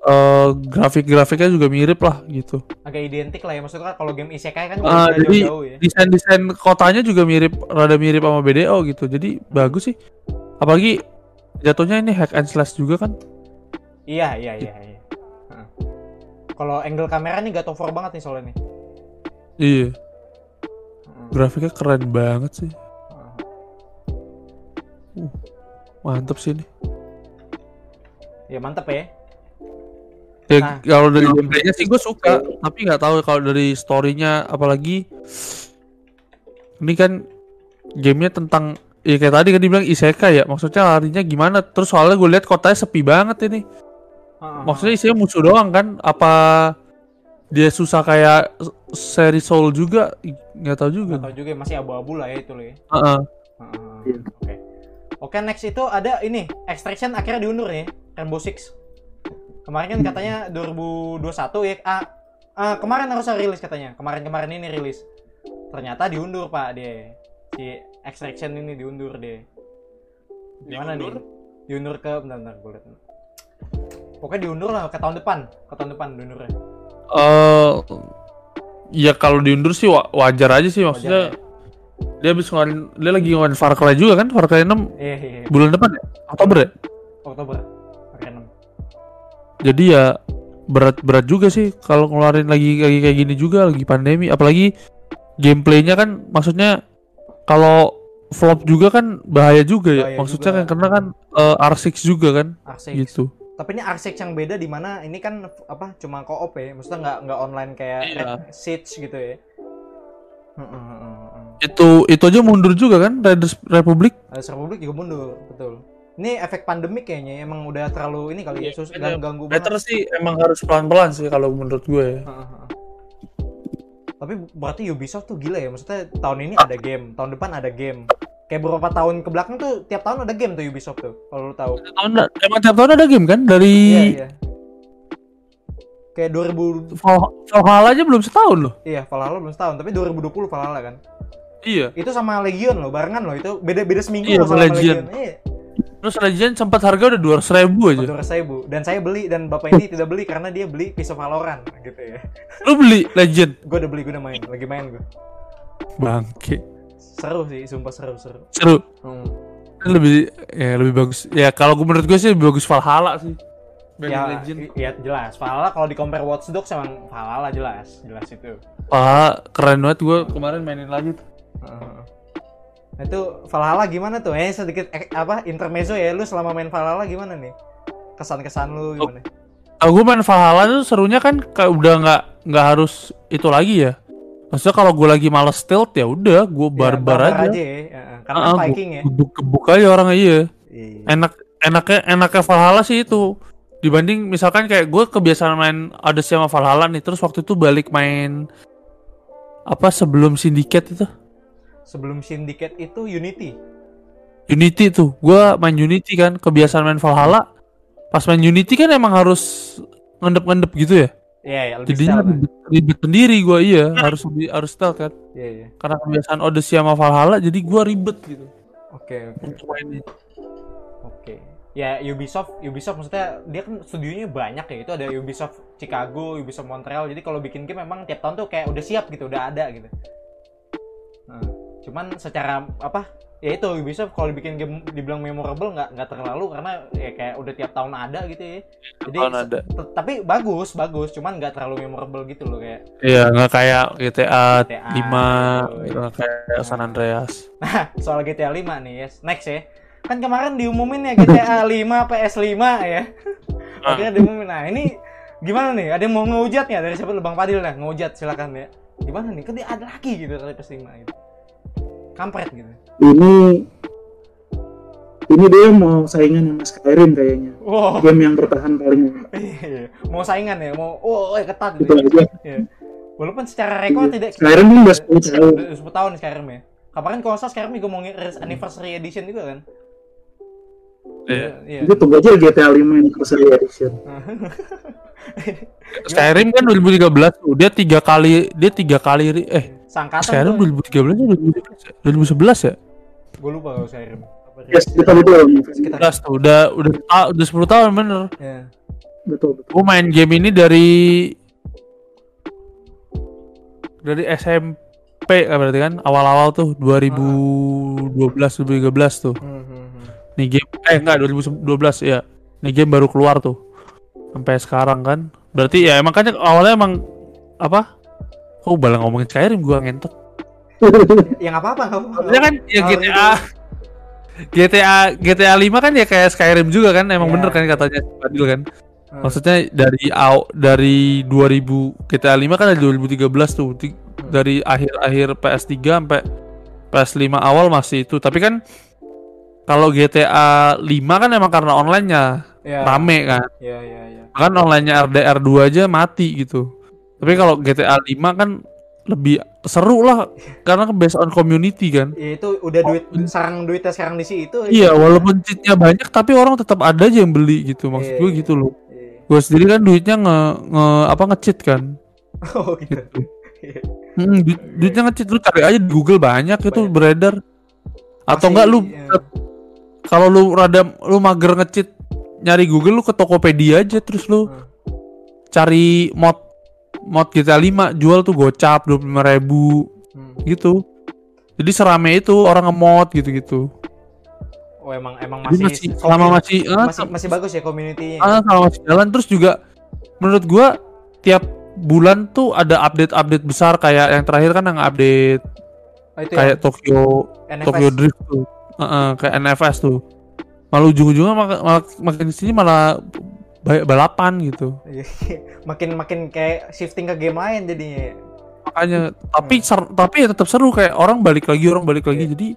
Eh, grafik-grafiknya juga mirip lah gitu. agak identik lah ya maksudnya kan kalau game isekai kan juga jadi jauh-jauh ya desain-desain kotanya juga mirip rada mirip sama BDO gitu. Jadi bagus sih. Apalagi jatuhnya ini hack and slash juga kan. iya iya iya, iya. Kalau angle kamera nih gak over banget nih soalnya nih Iya, grafiknya keren banget sih. Heeh. Mantep sih ini. ya mantep ya Ya Nah. kalau dari gameplaynya sih gue suka, tapi nggak tahu kalau dari storynya apalagi ini kan gamenya tentang ya kayak tadi kan dibilang isekai ya, maksudnya larinya gimana? Terus soalnya gue lihat kotanya sepi banget ini. Heeh. Maksudnya isinya musuh doang kan? Apa dia susah kayak seri Soul juga? Nggak tahu juga. Nggak tahu juga ya, masih abu-abu lah ya itu loh ya Heeh. Heeh. Iya. oke oke next itu ada ini extraction akhirnya diundur nih Rainbow Six kemarin kan katanya 2021 ya ah, ah, kemarin harusnya rilis katanya kemarin-kemarin ini rilis ternyata diundur pak dia si extraction ini diundur deh gimana Diundur? nih diundur ke bentar bentar gue lihat pokoknya diundur lah ke tahun depan ke tahun depan diundurnya Eh, ya kalau diundur sih wa- wajar aja sih maksudnya. Wajar ya? Dia habis ngeluarin, dia lagi ngeluarin Far Cry juga kan? Far Cry 6 iya iya iya. bulan depan ya? Oktober ya? Oktober Jadi ya berat berat juga sih kalau ngeluarin lagi lagi kayak gini juga lagi pandemi apalagi gameplaynya kan maksudnya kalau flop juga kan bahaya juga ya. Bahaya Maksudnya juga. kan karena kan eh, R6 juga kan Arctic. gitu. Tapi ini Arctic yang beda di mana ini kan apa cuma co-op ya. Maksudnya nggak nggak online kayak Iya. Red Siege gitu ya. Itu itu aja mundur juga kan Riders Republic. Riders Republic juga mundur, betul. Ini efek pandemik kayaknya emang udah terlalu ini kali ya, Iya, sus bener. ganggu Better banget. sih emang harus pelan-pelan sih kalau menurut gue. ya. Tapi berarti Ubisoft tuh gila ya, maksudnya tahun ini ada game, tahun depan ada game. Kayak beberapa tahun ke belakang tuh tiap tahun ada game tuh Ubisoft tuh, kalau lu tahu. Tahun emang tiap tahun ada game kan dari Iya, iya. Kayak 2000 Val- Valhalla aja belum setahun loh. iya Valhalla belum setahun, tapi 2020 Valhalla kan. Iya. Itu sama Legion loh, barengan loh. Itu beda-beda seminggu Iya, loh sama Legion. Iya. Terus Legend sempat harga udah dua ribu aja. Betul saya bu. Dan saya beli dan bapak ini tidak beli karena dia beli Piece of Valorant gitu ya. Lu beli Legend? Gue udah beli, gue udah main, lagi main gue. Bangke. Seru sih, sumpah seru seru. Seru. Hmm. Lebih ya lebih bagus. Ya kalau gue menurut gue sih lebih bagus Valhalla sih. Ya, Legend. i- ya jelas. Valhalla kalau di compare Watch Dogs emang Valhalla jelas, jelas itu. Valhalla keren banget gue kemarin mainin lagi tuh. Heeh. Nah, itu Valhalla gimana tuh? Eh sedikit eh, apa intermezzo ya lu selama main Valhalla gimana nih? Kesan-kesan lu gimana? Kalau gue main Valhalla tuh serunya kan kayak udah nggak nggak harus itu lagi ya. Maksudnya kalau gue lagi males stealth ya udah gue Ya, barbar aja. ya. Heeh. Karena Ah, kan gua Viking ya. Gebuk-gebuk aja orang iya. Iya. Enak enaknya enaknya Valhalla sih itu. Dibanding misalkan kayak gue kebiasaan main Odyssey sama Valhalla nih terus waktu itu balik main apa sebelum Syndicate itu Sebelum Syndicate itu Unity. Unity tuh gue main Unity kan kebiasaan main Valhalla pas main Unity kan emang harus ngendep-ngendep gitu ya Iya, ya, lebih jadinya stealth, ribet, ribet sendiri gue iya harus lebih harus stealth kan Iya, iya. karena kebiasaan Odyssey sama Valhalla jadi gue ribet gitu Oke, oke. untuk mainnya Oke. Ya Ubisoft, Ubisoft maksudnya dia kan studionya banyak ya. Itu ada Ubisoft Chicago, Ubisoft Montreal. Jadi kalau bikin game memang tiap tahun tuh kayak udah siap gitu, udah ada gitu. Nah, cuman secara apa? Ya itu Ubisoft kalau bikin game dibilang memorable nggak nggak terlalu karena ya kayak udah tiap tahun ada gitu ya. Jadi tahun ada. tapi bagus, bagus. Cuman nggak terlalu memorable gitu loh kayak. Iya nggak kayak GTA, GTA, 5 gitu. nggak kayak San Andreas Nah, soal GTA 5 nih, yes. Next ya. Kan kemarin diumumin ya GTA 5 PS5 ya. Ah. Akhirnya diumumin. Nah, ini gimana nih? Ada yang mau ngehujat nggak dari siapa lu Bang Padil dah? Ngehujat silakan ya. Gimana nih? Kan dia ada lagi gitu dari PS5 gitu. Kampret gitu. Ini ini dia mau saingan sama Skyrim kayaknya. Wow. Game yang bertahan paling lama. Iya. mau saingan ya, mau oh, oh ketat Itu gitu. aja. Iya. Walaupun secara rekor tidak Skyrim kan udah 10 tahun. Udah 10 tahun Skyrim ya. Kemarin kalau salah Skyrim juga mau ngiris anniversary edition juga kan? Iya. Iya. Jadi tunggu aja GTA 5 Anniversary Edition. Skyrim kan 2013 tuh dia tiga kali dia tiga kali eh Sangkatan Skyrim tuh. 2013 atau 2011 ya? 2011 ya? Gue lupa kalau Skyrim. Apa Ya sekitar itu. Sekitar 11 tuh udah udah ah, udah 10 tahun bener. ya. Betul betul. Gue main game ini dari dari SMP kan berarti kan awal-awal tuh 2012 2013 tuh. Hmm, hmm, hmm. Nih game eh enggak 2012 ya. Nih game baru keluar tuh. Sampai sekarang kan. Berarti ya emang kan awalnya emang apa? Oh, balang ngomongin Skyrim gua ngentot. Ya nggak apa-apa, nggak apa-apa. Kan ya GTA GTA GTA 5 kan ya kayak Skyrim juga kan emang Iya. bener kan katanya Fadil kan. Hmm. Maksudnya dari aw, dari 2000 GTA 5 kan dari 2013 tuh Ti- dari akhir-akhir PS3 sampai PS5 awal masih itu. Tapi kan kalau GTA 5 kan emang karena online-nya ya. rame kan. Ya, ya, ya. Kan online-nya RDR 2 aja mati gitu. Tapi kalau GTA 5 kan lebih seru lah karena kan based on community kan. Ya itu udah duit sarang duitnya sekarang di situ. Iya, walaupun cheatnya banyak tapi orang tetap ada aja yang beli gitu. Maksud Iya, gue iya. gitu loh. Iya. Gue sendiri kan duitnya nge, nge apa nge-cheat kan. Oh gitu. Gitu. Hmm, duit, duitnya nge-cheat lu cari aja di Google banyak itu Banyak. beredar. Atau Masih, enggak lu iya. kalau lu rada lu mager nge-cheat nyari Google lu ke Tokopedia aja terus lu Hmm. cari mod mod GTA 5 jual tuh gocap 25.000 ribu Hmm. gitu. Jadi serame itu orang nge-mod gitu-gitu. Oh emang emang Jadi masih masih selama masih ah, masih masih bagus ya community-nya. ah, selama masih jalan terus juga menurut gua tiap bulan tuh ada update-update besar kayak yang terakhir kan yang update Oh itu kayak Tokyo ya, NFS. Tokyo Drift tuh Heeh, kayak NFS tuh malah ujung-ujungnya mak- malah, makin sini malah balapan gitu Iya, makin makin kayak shifting ke game lain jadinya. makanya tapi ser- tapi ya tetap seru kayak orang balik lagi orang balik lagi Iya. jadi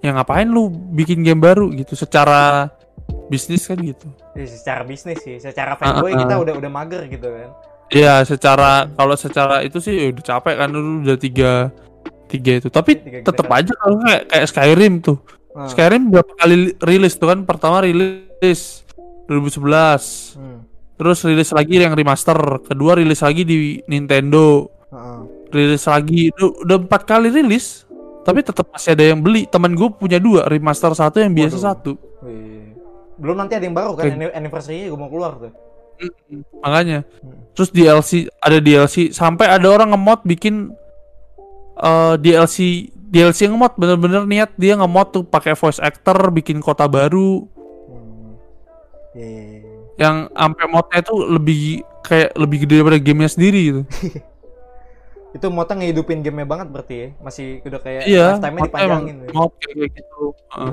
ya ngapain lu bikin game baru gitu secara bisnis kan gitu Ya, secara bisnis sih, secara fanboy Ah, ah, kita ah. udah udah mager gitu kan. Iya, secara kalau secara itu sih ya udah capek kan dulu udah tiga tiga itu. Tapi Tiga tetap generasi. aja kalau kayak kayak Skyrim tuh. Hmm. Skyrim berapa kali li- rilis tuh kan? Pertama rilis 2011. Hmm. Terus rilis lagi yang remaster. Kedua rilis lagi di Nintendo. Heeh. Rilis lagi udah, udah empat kali rilis. Tapi tetap masih ada yang beli. Temen gue punya dua, remaster satu yang biasa Waduh. satu. Wih. Belum nanti ada yang baru kan, Kayak- anniversary juga mau keluar tuh. Makanya. Hmm. Terus DLC ada DLC sampai ada orang ngemod bikin eh DLC DLC ngemod bener-bener niat dia ngemod tuh pakai voice actor bikin kota baru. Iya, iya, iya. yang sampai modnya tuh lebih kayak lebih gede daripada gamenya sendiri gitu. Itu Mota ngehidupin gamenya banget berarti ya. Masih udah kayak iya, lifetime-nya modnya dipanjangin. ya. mod kayak gitu. Heeh.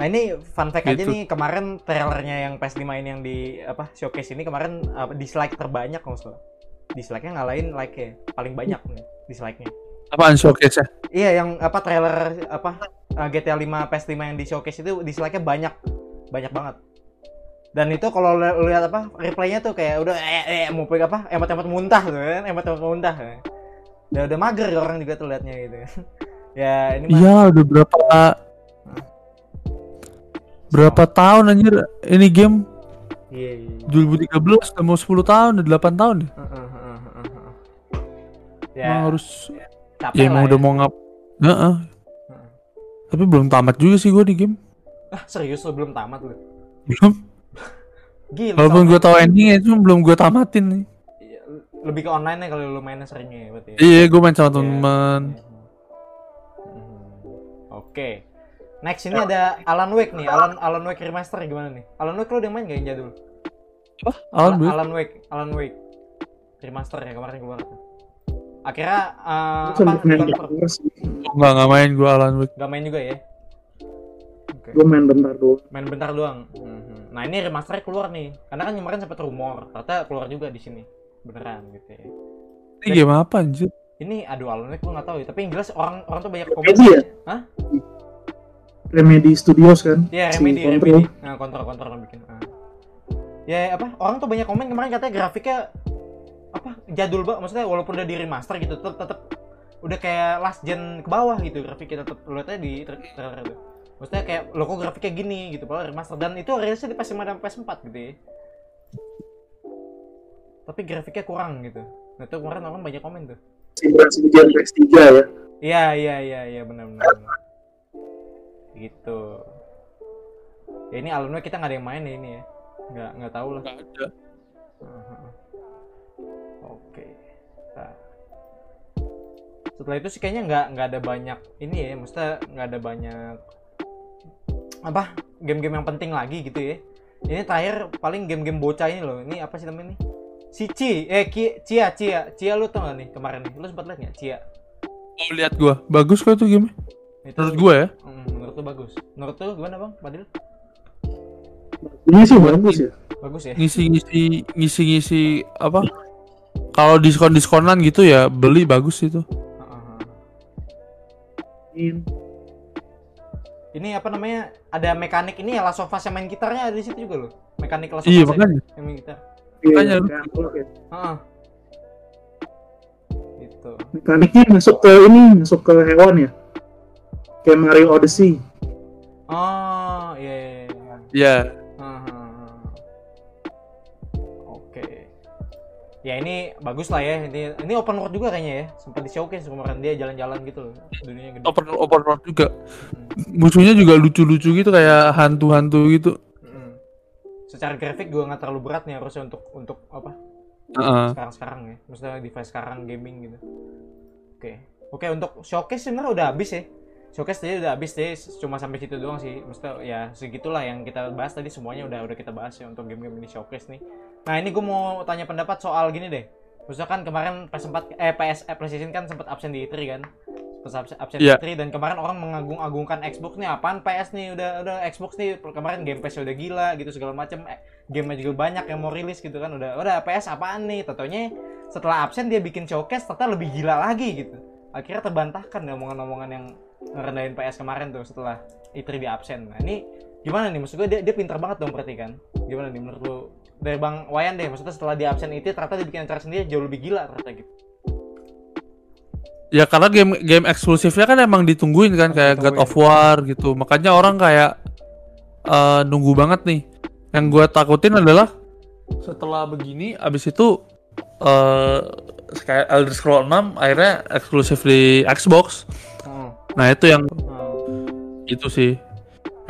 Nah ini fun fact aja Gitu. nih kemarin trailernya yang PS5 ini yang di apa showcase ini kemarin apa, dislike terbanyak kalau salah. Dislike-nya ngalahin like-nya paling banyak nih dislike-nya. Apaan showcase ya? Iya yang apa trailer apa uh, GTA 5 PS5 yang di showcase itu dislike-nya banyak banyak banget. Dan itu kalau lu lihat apa replaynya tuh kayak udah eh, eh mau pegang apa emot-emot muntah tuh kan emot-emot muntah. Udah udah mager orang juga tuh liatnya gitu. ya ini Iya, udah berapa berapa tahun anjir ini game Iya, iya. 2013 udah mau 10 tahun, udah 8 tahun ya. Heeh, heeh, heeh, heeh. Ya, Emang harus capek ya emang lah udah ya. mau ngap Heeh. Heeh. tapi belum tamat juga sih gue di game Ah, serius lo belum tamat lu. belum Gila. walaupun gue tahu endingnya itu belum gue tamatin nih Iya, lebih ke online ya kalau lu mainnya seringnya ya berarti. ya? iya gue main sama Iya. temen Hmm. Oke. Next ini ada Alan Wake nih. Alan Alan Wake remaster gimana nih? Alan Wake lo udah main gak yang jadul? apa Alan Wake Alan Wake, Alan Wake. Remaster ya kemarin keluar. Akhirnya uh, Gue apa? main Developer- bentar sih. Oh, nggak nggak main gue Alan Wake Gak main juga ya? Oke. Gue main bentar doang. Main bentar doang. Mhm. Nah ini remasternya keluar nih. Karena kan kemarin sempat rumor, ternyata keluar juga di sini. Beneran gitu ya. ini game apa anjir Ini aduh Wake gue nggak tahu ya. Tapi yang jelas orang orang tuh banyak Remedy komen. ya? Hah? Remedy Studios kan? Iya Si Remedy, Control. Remedy. Nah kontrol kontrol yang bikin. Ah. Ya apa? Orang tuh banyak komen kemarin katanya grafiknya apa jadul banget. Maksudnya walaupun udah di remaster gitu, tetap tetap udah kayak last gen ke bawah gitu grafiknya tetap lu lihat aja di tra- trailer itu. Maksudnya kayak lo kok grafiknya gini gitu, padahal remaster dan itu rilisnya di PS5 dan PS4 gitu ya. Tapi grafiknya kurang gitu. Nah itu kemarin orang banyak komen tuh. Si berasi di game PS3 ya. Iya iya iya iya benar benar. benar. Gitu. Ya ini Wake kita nggak ada yang main ya ini ya. Nggak nggak tahu lah. nggak ada. Oke. Nah. Setelah itu sih kayaknya nggak nggak ada banyak ini ya, maksudnya nggak ada banyak apa game-game yang penting lagi gitu ya. Ini terakhir paling game-game bocah ini loh. Ini apa sih namanya nih? Si Ci, eh Ki, Cia, Cia, Cia lu tau gak nih kemarin nih? Lu sempat lihat nggak Cia? oh, lihat gue bagus kok itu game Itu, menurut gue ya Hmm, menurut lu bagus. Menurut lu gimana bang, Padil? Ini sih bagus ya. Bagus ya? ngisi-ngisi ngisi-ngisi apa kalau diskon diskonan gitu ya beli bagus itu Heeh. In. Ini apa namanya? Ada mekanik ini ya Last of Us yang main gitarnya ada di situ juga loh. Mekanik Last of iya Us ya, makanya yang main gitar. Iya, Makanya lu-. Heeh. Gitu. Mekaniknya masuk ke ini, masuk ke hewan ya. Kayak Mario Odyssey. Oh, iya iya. iya. Ya ini bagus lah ya. Ini ini open world juga kayaknya ya. Sempat di showcase kemarin dia jalan-jalan gitu loh. Dunianya gede. open open world juga Mm. musuhnya juga lucu-lucu gitu kayak hantu-hantu gitu Mm. Secara grafik juga nggak terlalu berat nih harusnya untuk untuk apa? Heeh. sekarang-sekarang ya maksudnya device sekarang gaming gitu oke oke untuk showcase sebenarnya udah habis ya showcase tadi udah habis deh cuma sampai situ doang sih maksudnya ya segitulah yang kita bahas tadi semuanya udah udah kita bahas ya untuk game-game ini showcase nih nah ini gue mau tanya pendapat soal gini deh. Maksudnya kan kemarin PS4 eh PS eh, PlayStation kan sempat absen di E3 kan? Pas absen, absen Iya. E3 dan kemarin orang mengagung-agungkan Xbox nih apaan PS nih? Udah udah Xbox nih. Kemarin Game Pass udah gila gitu segala macam eh, game juga banyak yang mau rilis gitu kan. Udah udah PS apaan nih? Tentunya setelah absen dia bikin showcase ternyata lebih gila lagi gitu. Akhirnya terbantahkan omongan-omongan yang ngerendahin PS kemarin tuh setelah E3 di absen. Nah ini gimana nih maksud gue dia, dia pinter banget dong berarti kan gimana nih menurut lu dari Bang Wayan deh maksudnya setelah di absen itu ternyata dia bikin acara sendiri jauh lebih gila ternyata gitu Ya karena game game eksklusifnya kan emang ditungguin kan kayak God of War gitu. Makanya orang kayak eh, nunggu banget nih. Yang gue takutin adalah setelah begini abis itu eh kayak Elder Scrolls 6 akhirnya eksklusif di Xbox. Hmm. Nah, itu yang Hmm. itu sih.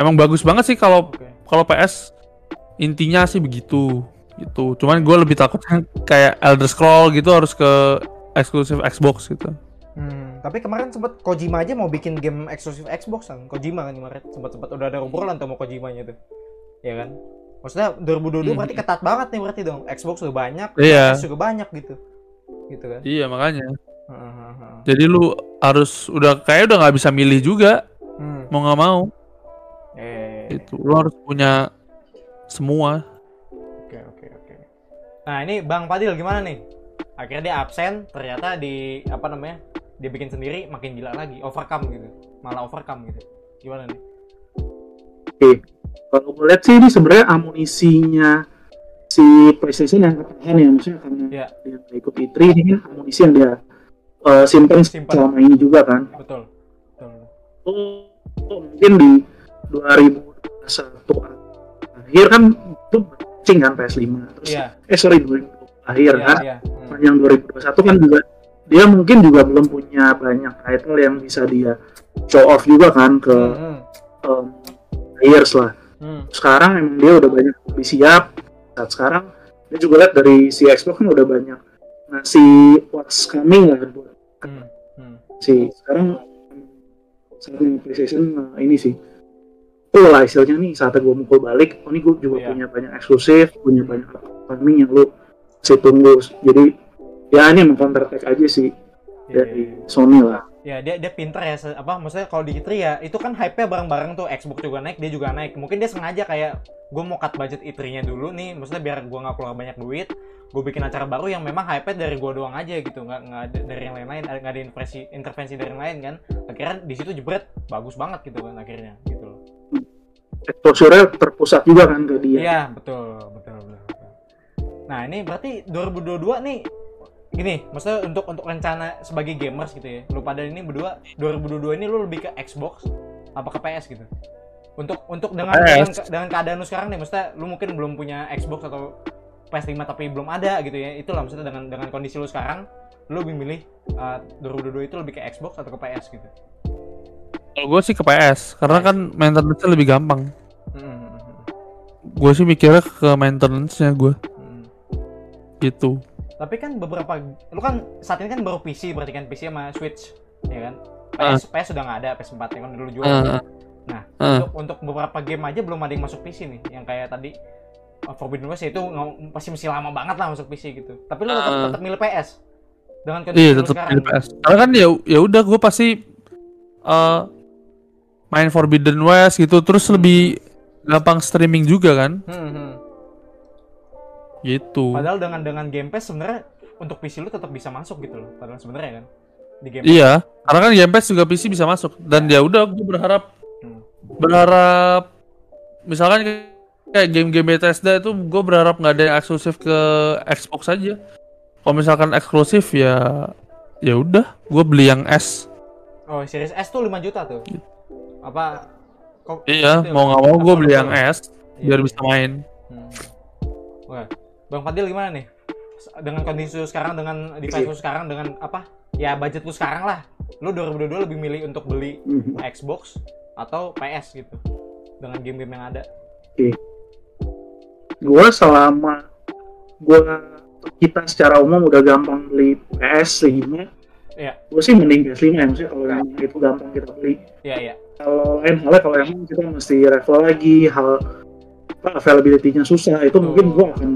Emang bagus banget sih kalau Oke. kalau PS intinya sih begitu gitu. Cuman gue lebih takut kayak Elder Scroll gitu harus ke eksklusif Xbox gitu. Hmm, tapi kemarin sempat Kojima aja mau bikin game eksklusif Xbox kan. Kojima kan kemarin sempat sempat udah ada obrolan tuh sama Kojimanya tuh. Ya kan? Maksudnya 2022 Hmm. berarti ketat banget nih berarti dong. Xbox udah banyak, Iya. PS juga banyak gitu. Gitu kan. Iya makanya. Heeh, Jadi lu harus udah kayak udah nggak bisa milih juga Hmm. mau nggak mau itu lu harus punya semua. Oke, oke, oke. Nah, ini Bang Padil gimana nih? Akhirnya dia absen, ternyata di apa namanya? Dia bikin sendiri makin gila lagi, overcome gitu. Malah overcome gitu. Gimana nih? Kalau gue lihat sih ini sebenarnya amunisinya si PlayStation yang ketahan ya, maksudnya karena Iya. dia ikut E3 ini kan amunisi yang dia uh, simpen Simpen. selama ini juga kan. Betul. Betul. Oh, oh, mungkin di 2021 akhir kan itu cing kan PS5 terus Iya. eh sorry 2020 akhir Iya, kan iya. Hmm. Yang 2021 kan juga dia mungkin juga belum punya banyak title yang bisa dia show off juga kan ke Hmm, um, players lah hmm. sekarang emang dia udah banyak lebih siap saat sekarang dia juga lihat dari si Xbox kan udah banyak ngasih what's coming lah buat Hmm. Hmm. si sekarang saatnya PlayStation nah, ini sih oh lah istilahnya nih saatnya gue mukul balik oh ini gue juga Iya. punya banyak eksklusif punya banyak upcoming yang lu saya tunggu. Jadi ya ini emang counter attack aja sih Iya, dari iya. Sony lah. Ya dia dia pinter ya apa maksudnya kalau di E3 ya itu kan hype-nya bareng-bareng tuh Xbox juga naik dia juga naik. Mungkin dia sengaja kayak gue mau cut budget E3-nya dulu nih maksudnya biar gue nggak keluar banyak duit gue bikin acara baru yang memang hype-nya dari gue doang aja gitu nggak nggak dari yang lain-lain ada nggak ada intervensi intervensi dari yang lain kan. Akhirnya di situ jebret bagus banget gitu kan akhirnya gitu loh exposure-nya terpusat juga kan ke dia. Iya betul betul betul, betul. nah ini berarti 2022 nih gini maksudnya untuk untuk rencana sebagai gamers gitu ya lu pada ini berdua 2022 ini lu lebih ke Xbox apa ke PS gitu? Untuk untuk dengan dengan, ke- dengan keadaan lu sekarang nih maksudnya lu mungkin belum punya Xbox atau PS5 tapi belum ada gitu ya itulah maksudnya dengan dengan kondisi lu sekarang lu lebih milih uh, 2022 itu lebih ke Xbox atau ke PS gitu Kalau gue sih ke PS karena kan maintenance-nya lebih gampang. Hmm, Gue sih mikirnya ke maintenance-nya gue hmm. gitu. Tapi kan beberapa, lu kan saat ini kan baru PC berarti kan PC sama Switch, ya kan? Ah. PS, PS sudah nggak ada, PS4 yang kan dulu jual. Ah. Nah, Ah. untuk untuk beberapa game aja belum ada yang masuk PC nih, yang kayak tadi uh, Forbidden West itu pasti masih lama banget lah masuk PC gitu. Tapi lu tetap, Ah. tetap milih PS dengan kondisi Iya tetap sekarang. pilih PS. Karena kan ya ya udah gue pasti eh main Forbidden West gitu terus lebih gampang streaming juga kan Hmm, hmm. gitu. Padahal dengan dengan Game Pass sebenarnya untuk PC lu tetap bisa masuk gitu loh. Padahal sebenarnya kan di Game Iya, karena kan Game Pass juga PC bisa masuk dan ya udah gue berharap Hmm. berharap misalkan kayak game-game Bethesda itu gue berharap nggak ada yang eksklusif ke Xbox aja. Kalau misalkan eksklusif ya ya udah gue beli yang S. Oh, Series S tuh 5 juta tuh. Apa kok Iya, ya, mau nggak mau gue beli yang S Iya, biar iya. bisa main. Hmm. Wah, Bang Fadil gimana nih? Dengan kondisi lu sekarang dengan device lu sekarang dengan apa? Ya budget lu sekarang lah. Lu 2022 lebih milih untuk beli Mhm. Xbox atau PS gitu. Dengan game-game yang ada. gue selama gue kita secara umum udah gampang beli PS5 Iya. gue sih mending PS5 ya maksudnya kalau yang itu gampang kita beli Iya, iya. Kalau lain halnya kalau yang kita mesti level lagi hal availability-nya susah. Itu mungkin gue akan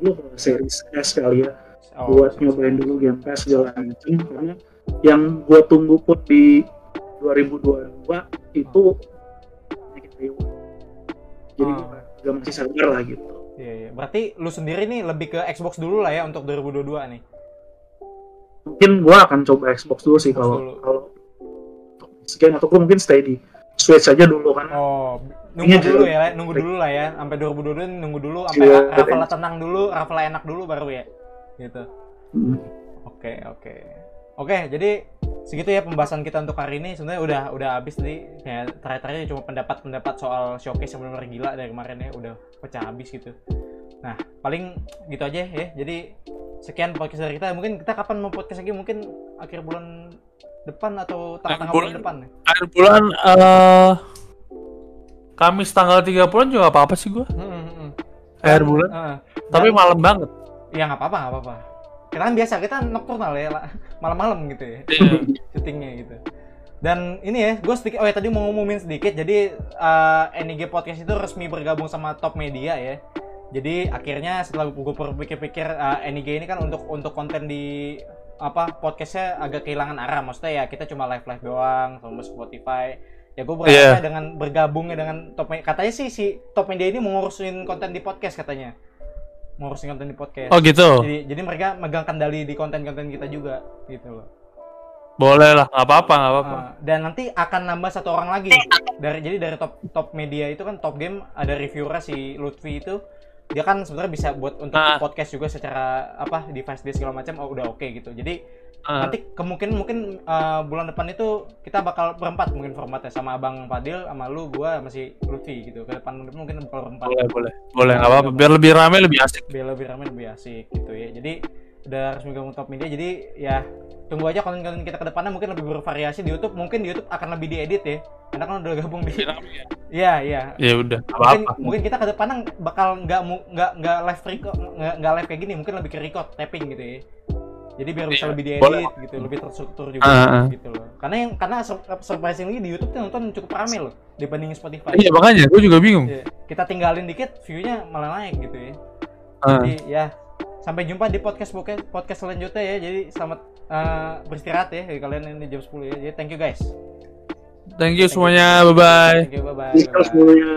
dulu ke series S kali ya Oh, buat nyobain dulu game PS segala macam. Karena yang gue tunggu pun di 2022 itu jadi Oh. gue masih sabar lah gitu. Iya, iya. Berarti lu sendiri nih lebih ke Xbox dulu lah ya untuk 2022 nih. mungkin gue akan coba Xbox dulu sih kalau kalau sekian atau gue mungkin stay di Switch aja dulu kan Oh, nunggu Iya, dulu iya. ya, nunggu dulu lah ya. Sampai 2022 nunggu dulu sampai Iya, Rafael iya. tenang dulu, Rafael enak dulu baru ya. Gitu. Hmm. Oke, oke. Oke, jadi segitu ya pembahasan kita untuk hari ini. Sebenarnya udah udah habis nih. Ya, terakhir-terakhir cuma pendapat-pendapat soal showcase yang benar-benar gila dari kemarin ya, udah pecah habis gitu. Nah, paling gitu aja ya. Jadi sekian podcast dari kita. Mungkin kita kapan mau podcast lagi? Mungkin akhir bulan depan atau tengah-tengah bulan. bulan depan ya? Akhir bulan eh Kamis tanggal 30 juga apa-apa sih gua. Hmm, hmm, hmm. Akhir bulan. Heeh. Tapi Dan- malam banget. Ya nggak apa-apa, nggak apa-apa. Kita kan biasa, kita nocturnal ya, lah. malam-malam gitu ya, syutingnya gitu. Dan ini ya, gue sedikit, oh ya tadi mau ngumumin sedikit, jadi eh, NIG Podcast itu resmi bergabung sama Top Media ya. Jadi akhirnya setelah gue berpikir-pikir eh, NIG ini kan untuk untuk konten di apa podcastnya agak kehilangan arah maksudnya ya kita cuma live live doang sama Spotify ya gue berharap Iya. dengan bergabungnya dengan top media katanya sih si top media ini mau ngurusin konten di podcast katanya mau ngurusin konten di podcast Oh gitu. jadi jadi mereka megang kendali di konten-konten kita juga gitu loh. Boleh lah, nggak apa-apa, nggak apa-apa. Ah, dan nanti akan nambah satu orang lagi dari jadi dari top top media itu kan top game ada reviewernya si Lutfi itu dia kan sebenarnya bisa buat untuk Ah. podcast juga secara apa device dia segala macam oh udah oke gitu jadi Ah. nanti kemungkinan mungkin uh, bulan depan itu kita bakal berempat mungkin formatnya sama abang Fadil sama lu gua masih Lutfi gitu ke depan mungkin bakal berempat boleh, boleh. Boleh, nggak apa-apa. Biar lebih rame, lebih asik. biar lebih ramai lebih asik gitu ya jadi udah resmi gabung top media jadi ya tunggu aja konten-konten kita ke depannya mungkin lebih bervariasi di YouTube. Mungkin di YouTube akan lebih diedit ya. Karena kan udah gabung di iya. Iya Ya udah, mungkin apa-apa. mungkin kita ke depannya bakal nggak nggak nggak live record nggak nggak live kayak gini. Mungkin lebih ke record tapping gitu ya. Jadi biar bisa Iya, lebih boleh. diedit gitu lebih terstruktur juga Ah, ah. gitu loh. Karena yang karena surprisingly di YouTube tuh nonton cukup rame loh dibandingin Spotify. Iya makanya, gue juga bingung. Iya, kita tinggalin dikit view-nya malah naik gitu ya. Ah. jadi ya sampai jumpa di podcast podcast, podcast selanjutnya ya. Jadi selamat eh, beristirahat ya kalian ini jam 10 ya. Jadi thank you guys. Thank you semuanya, bye-bye. Thank you bye bye.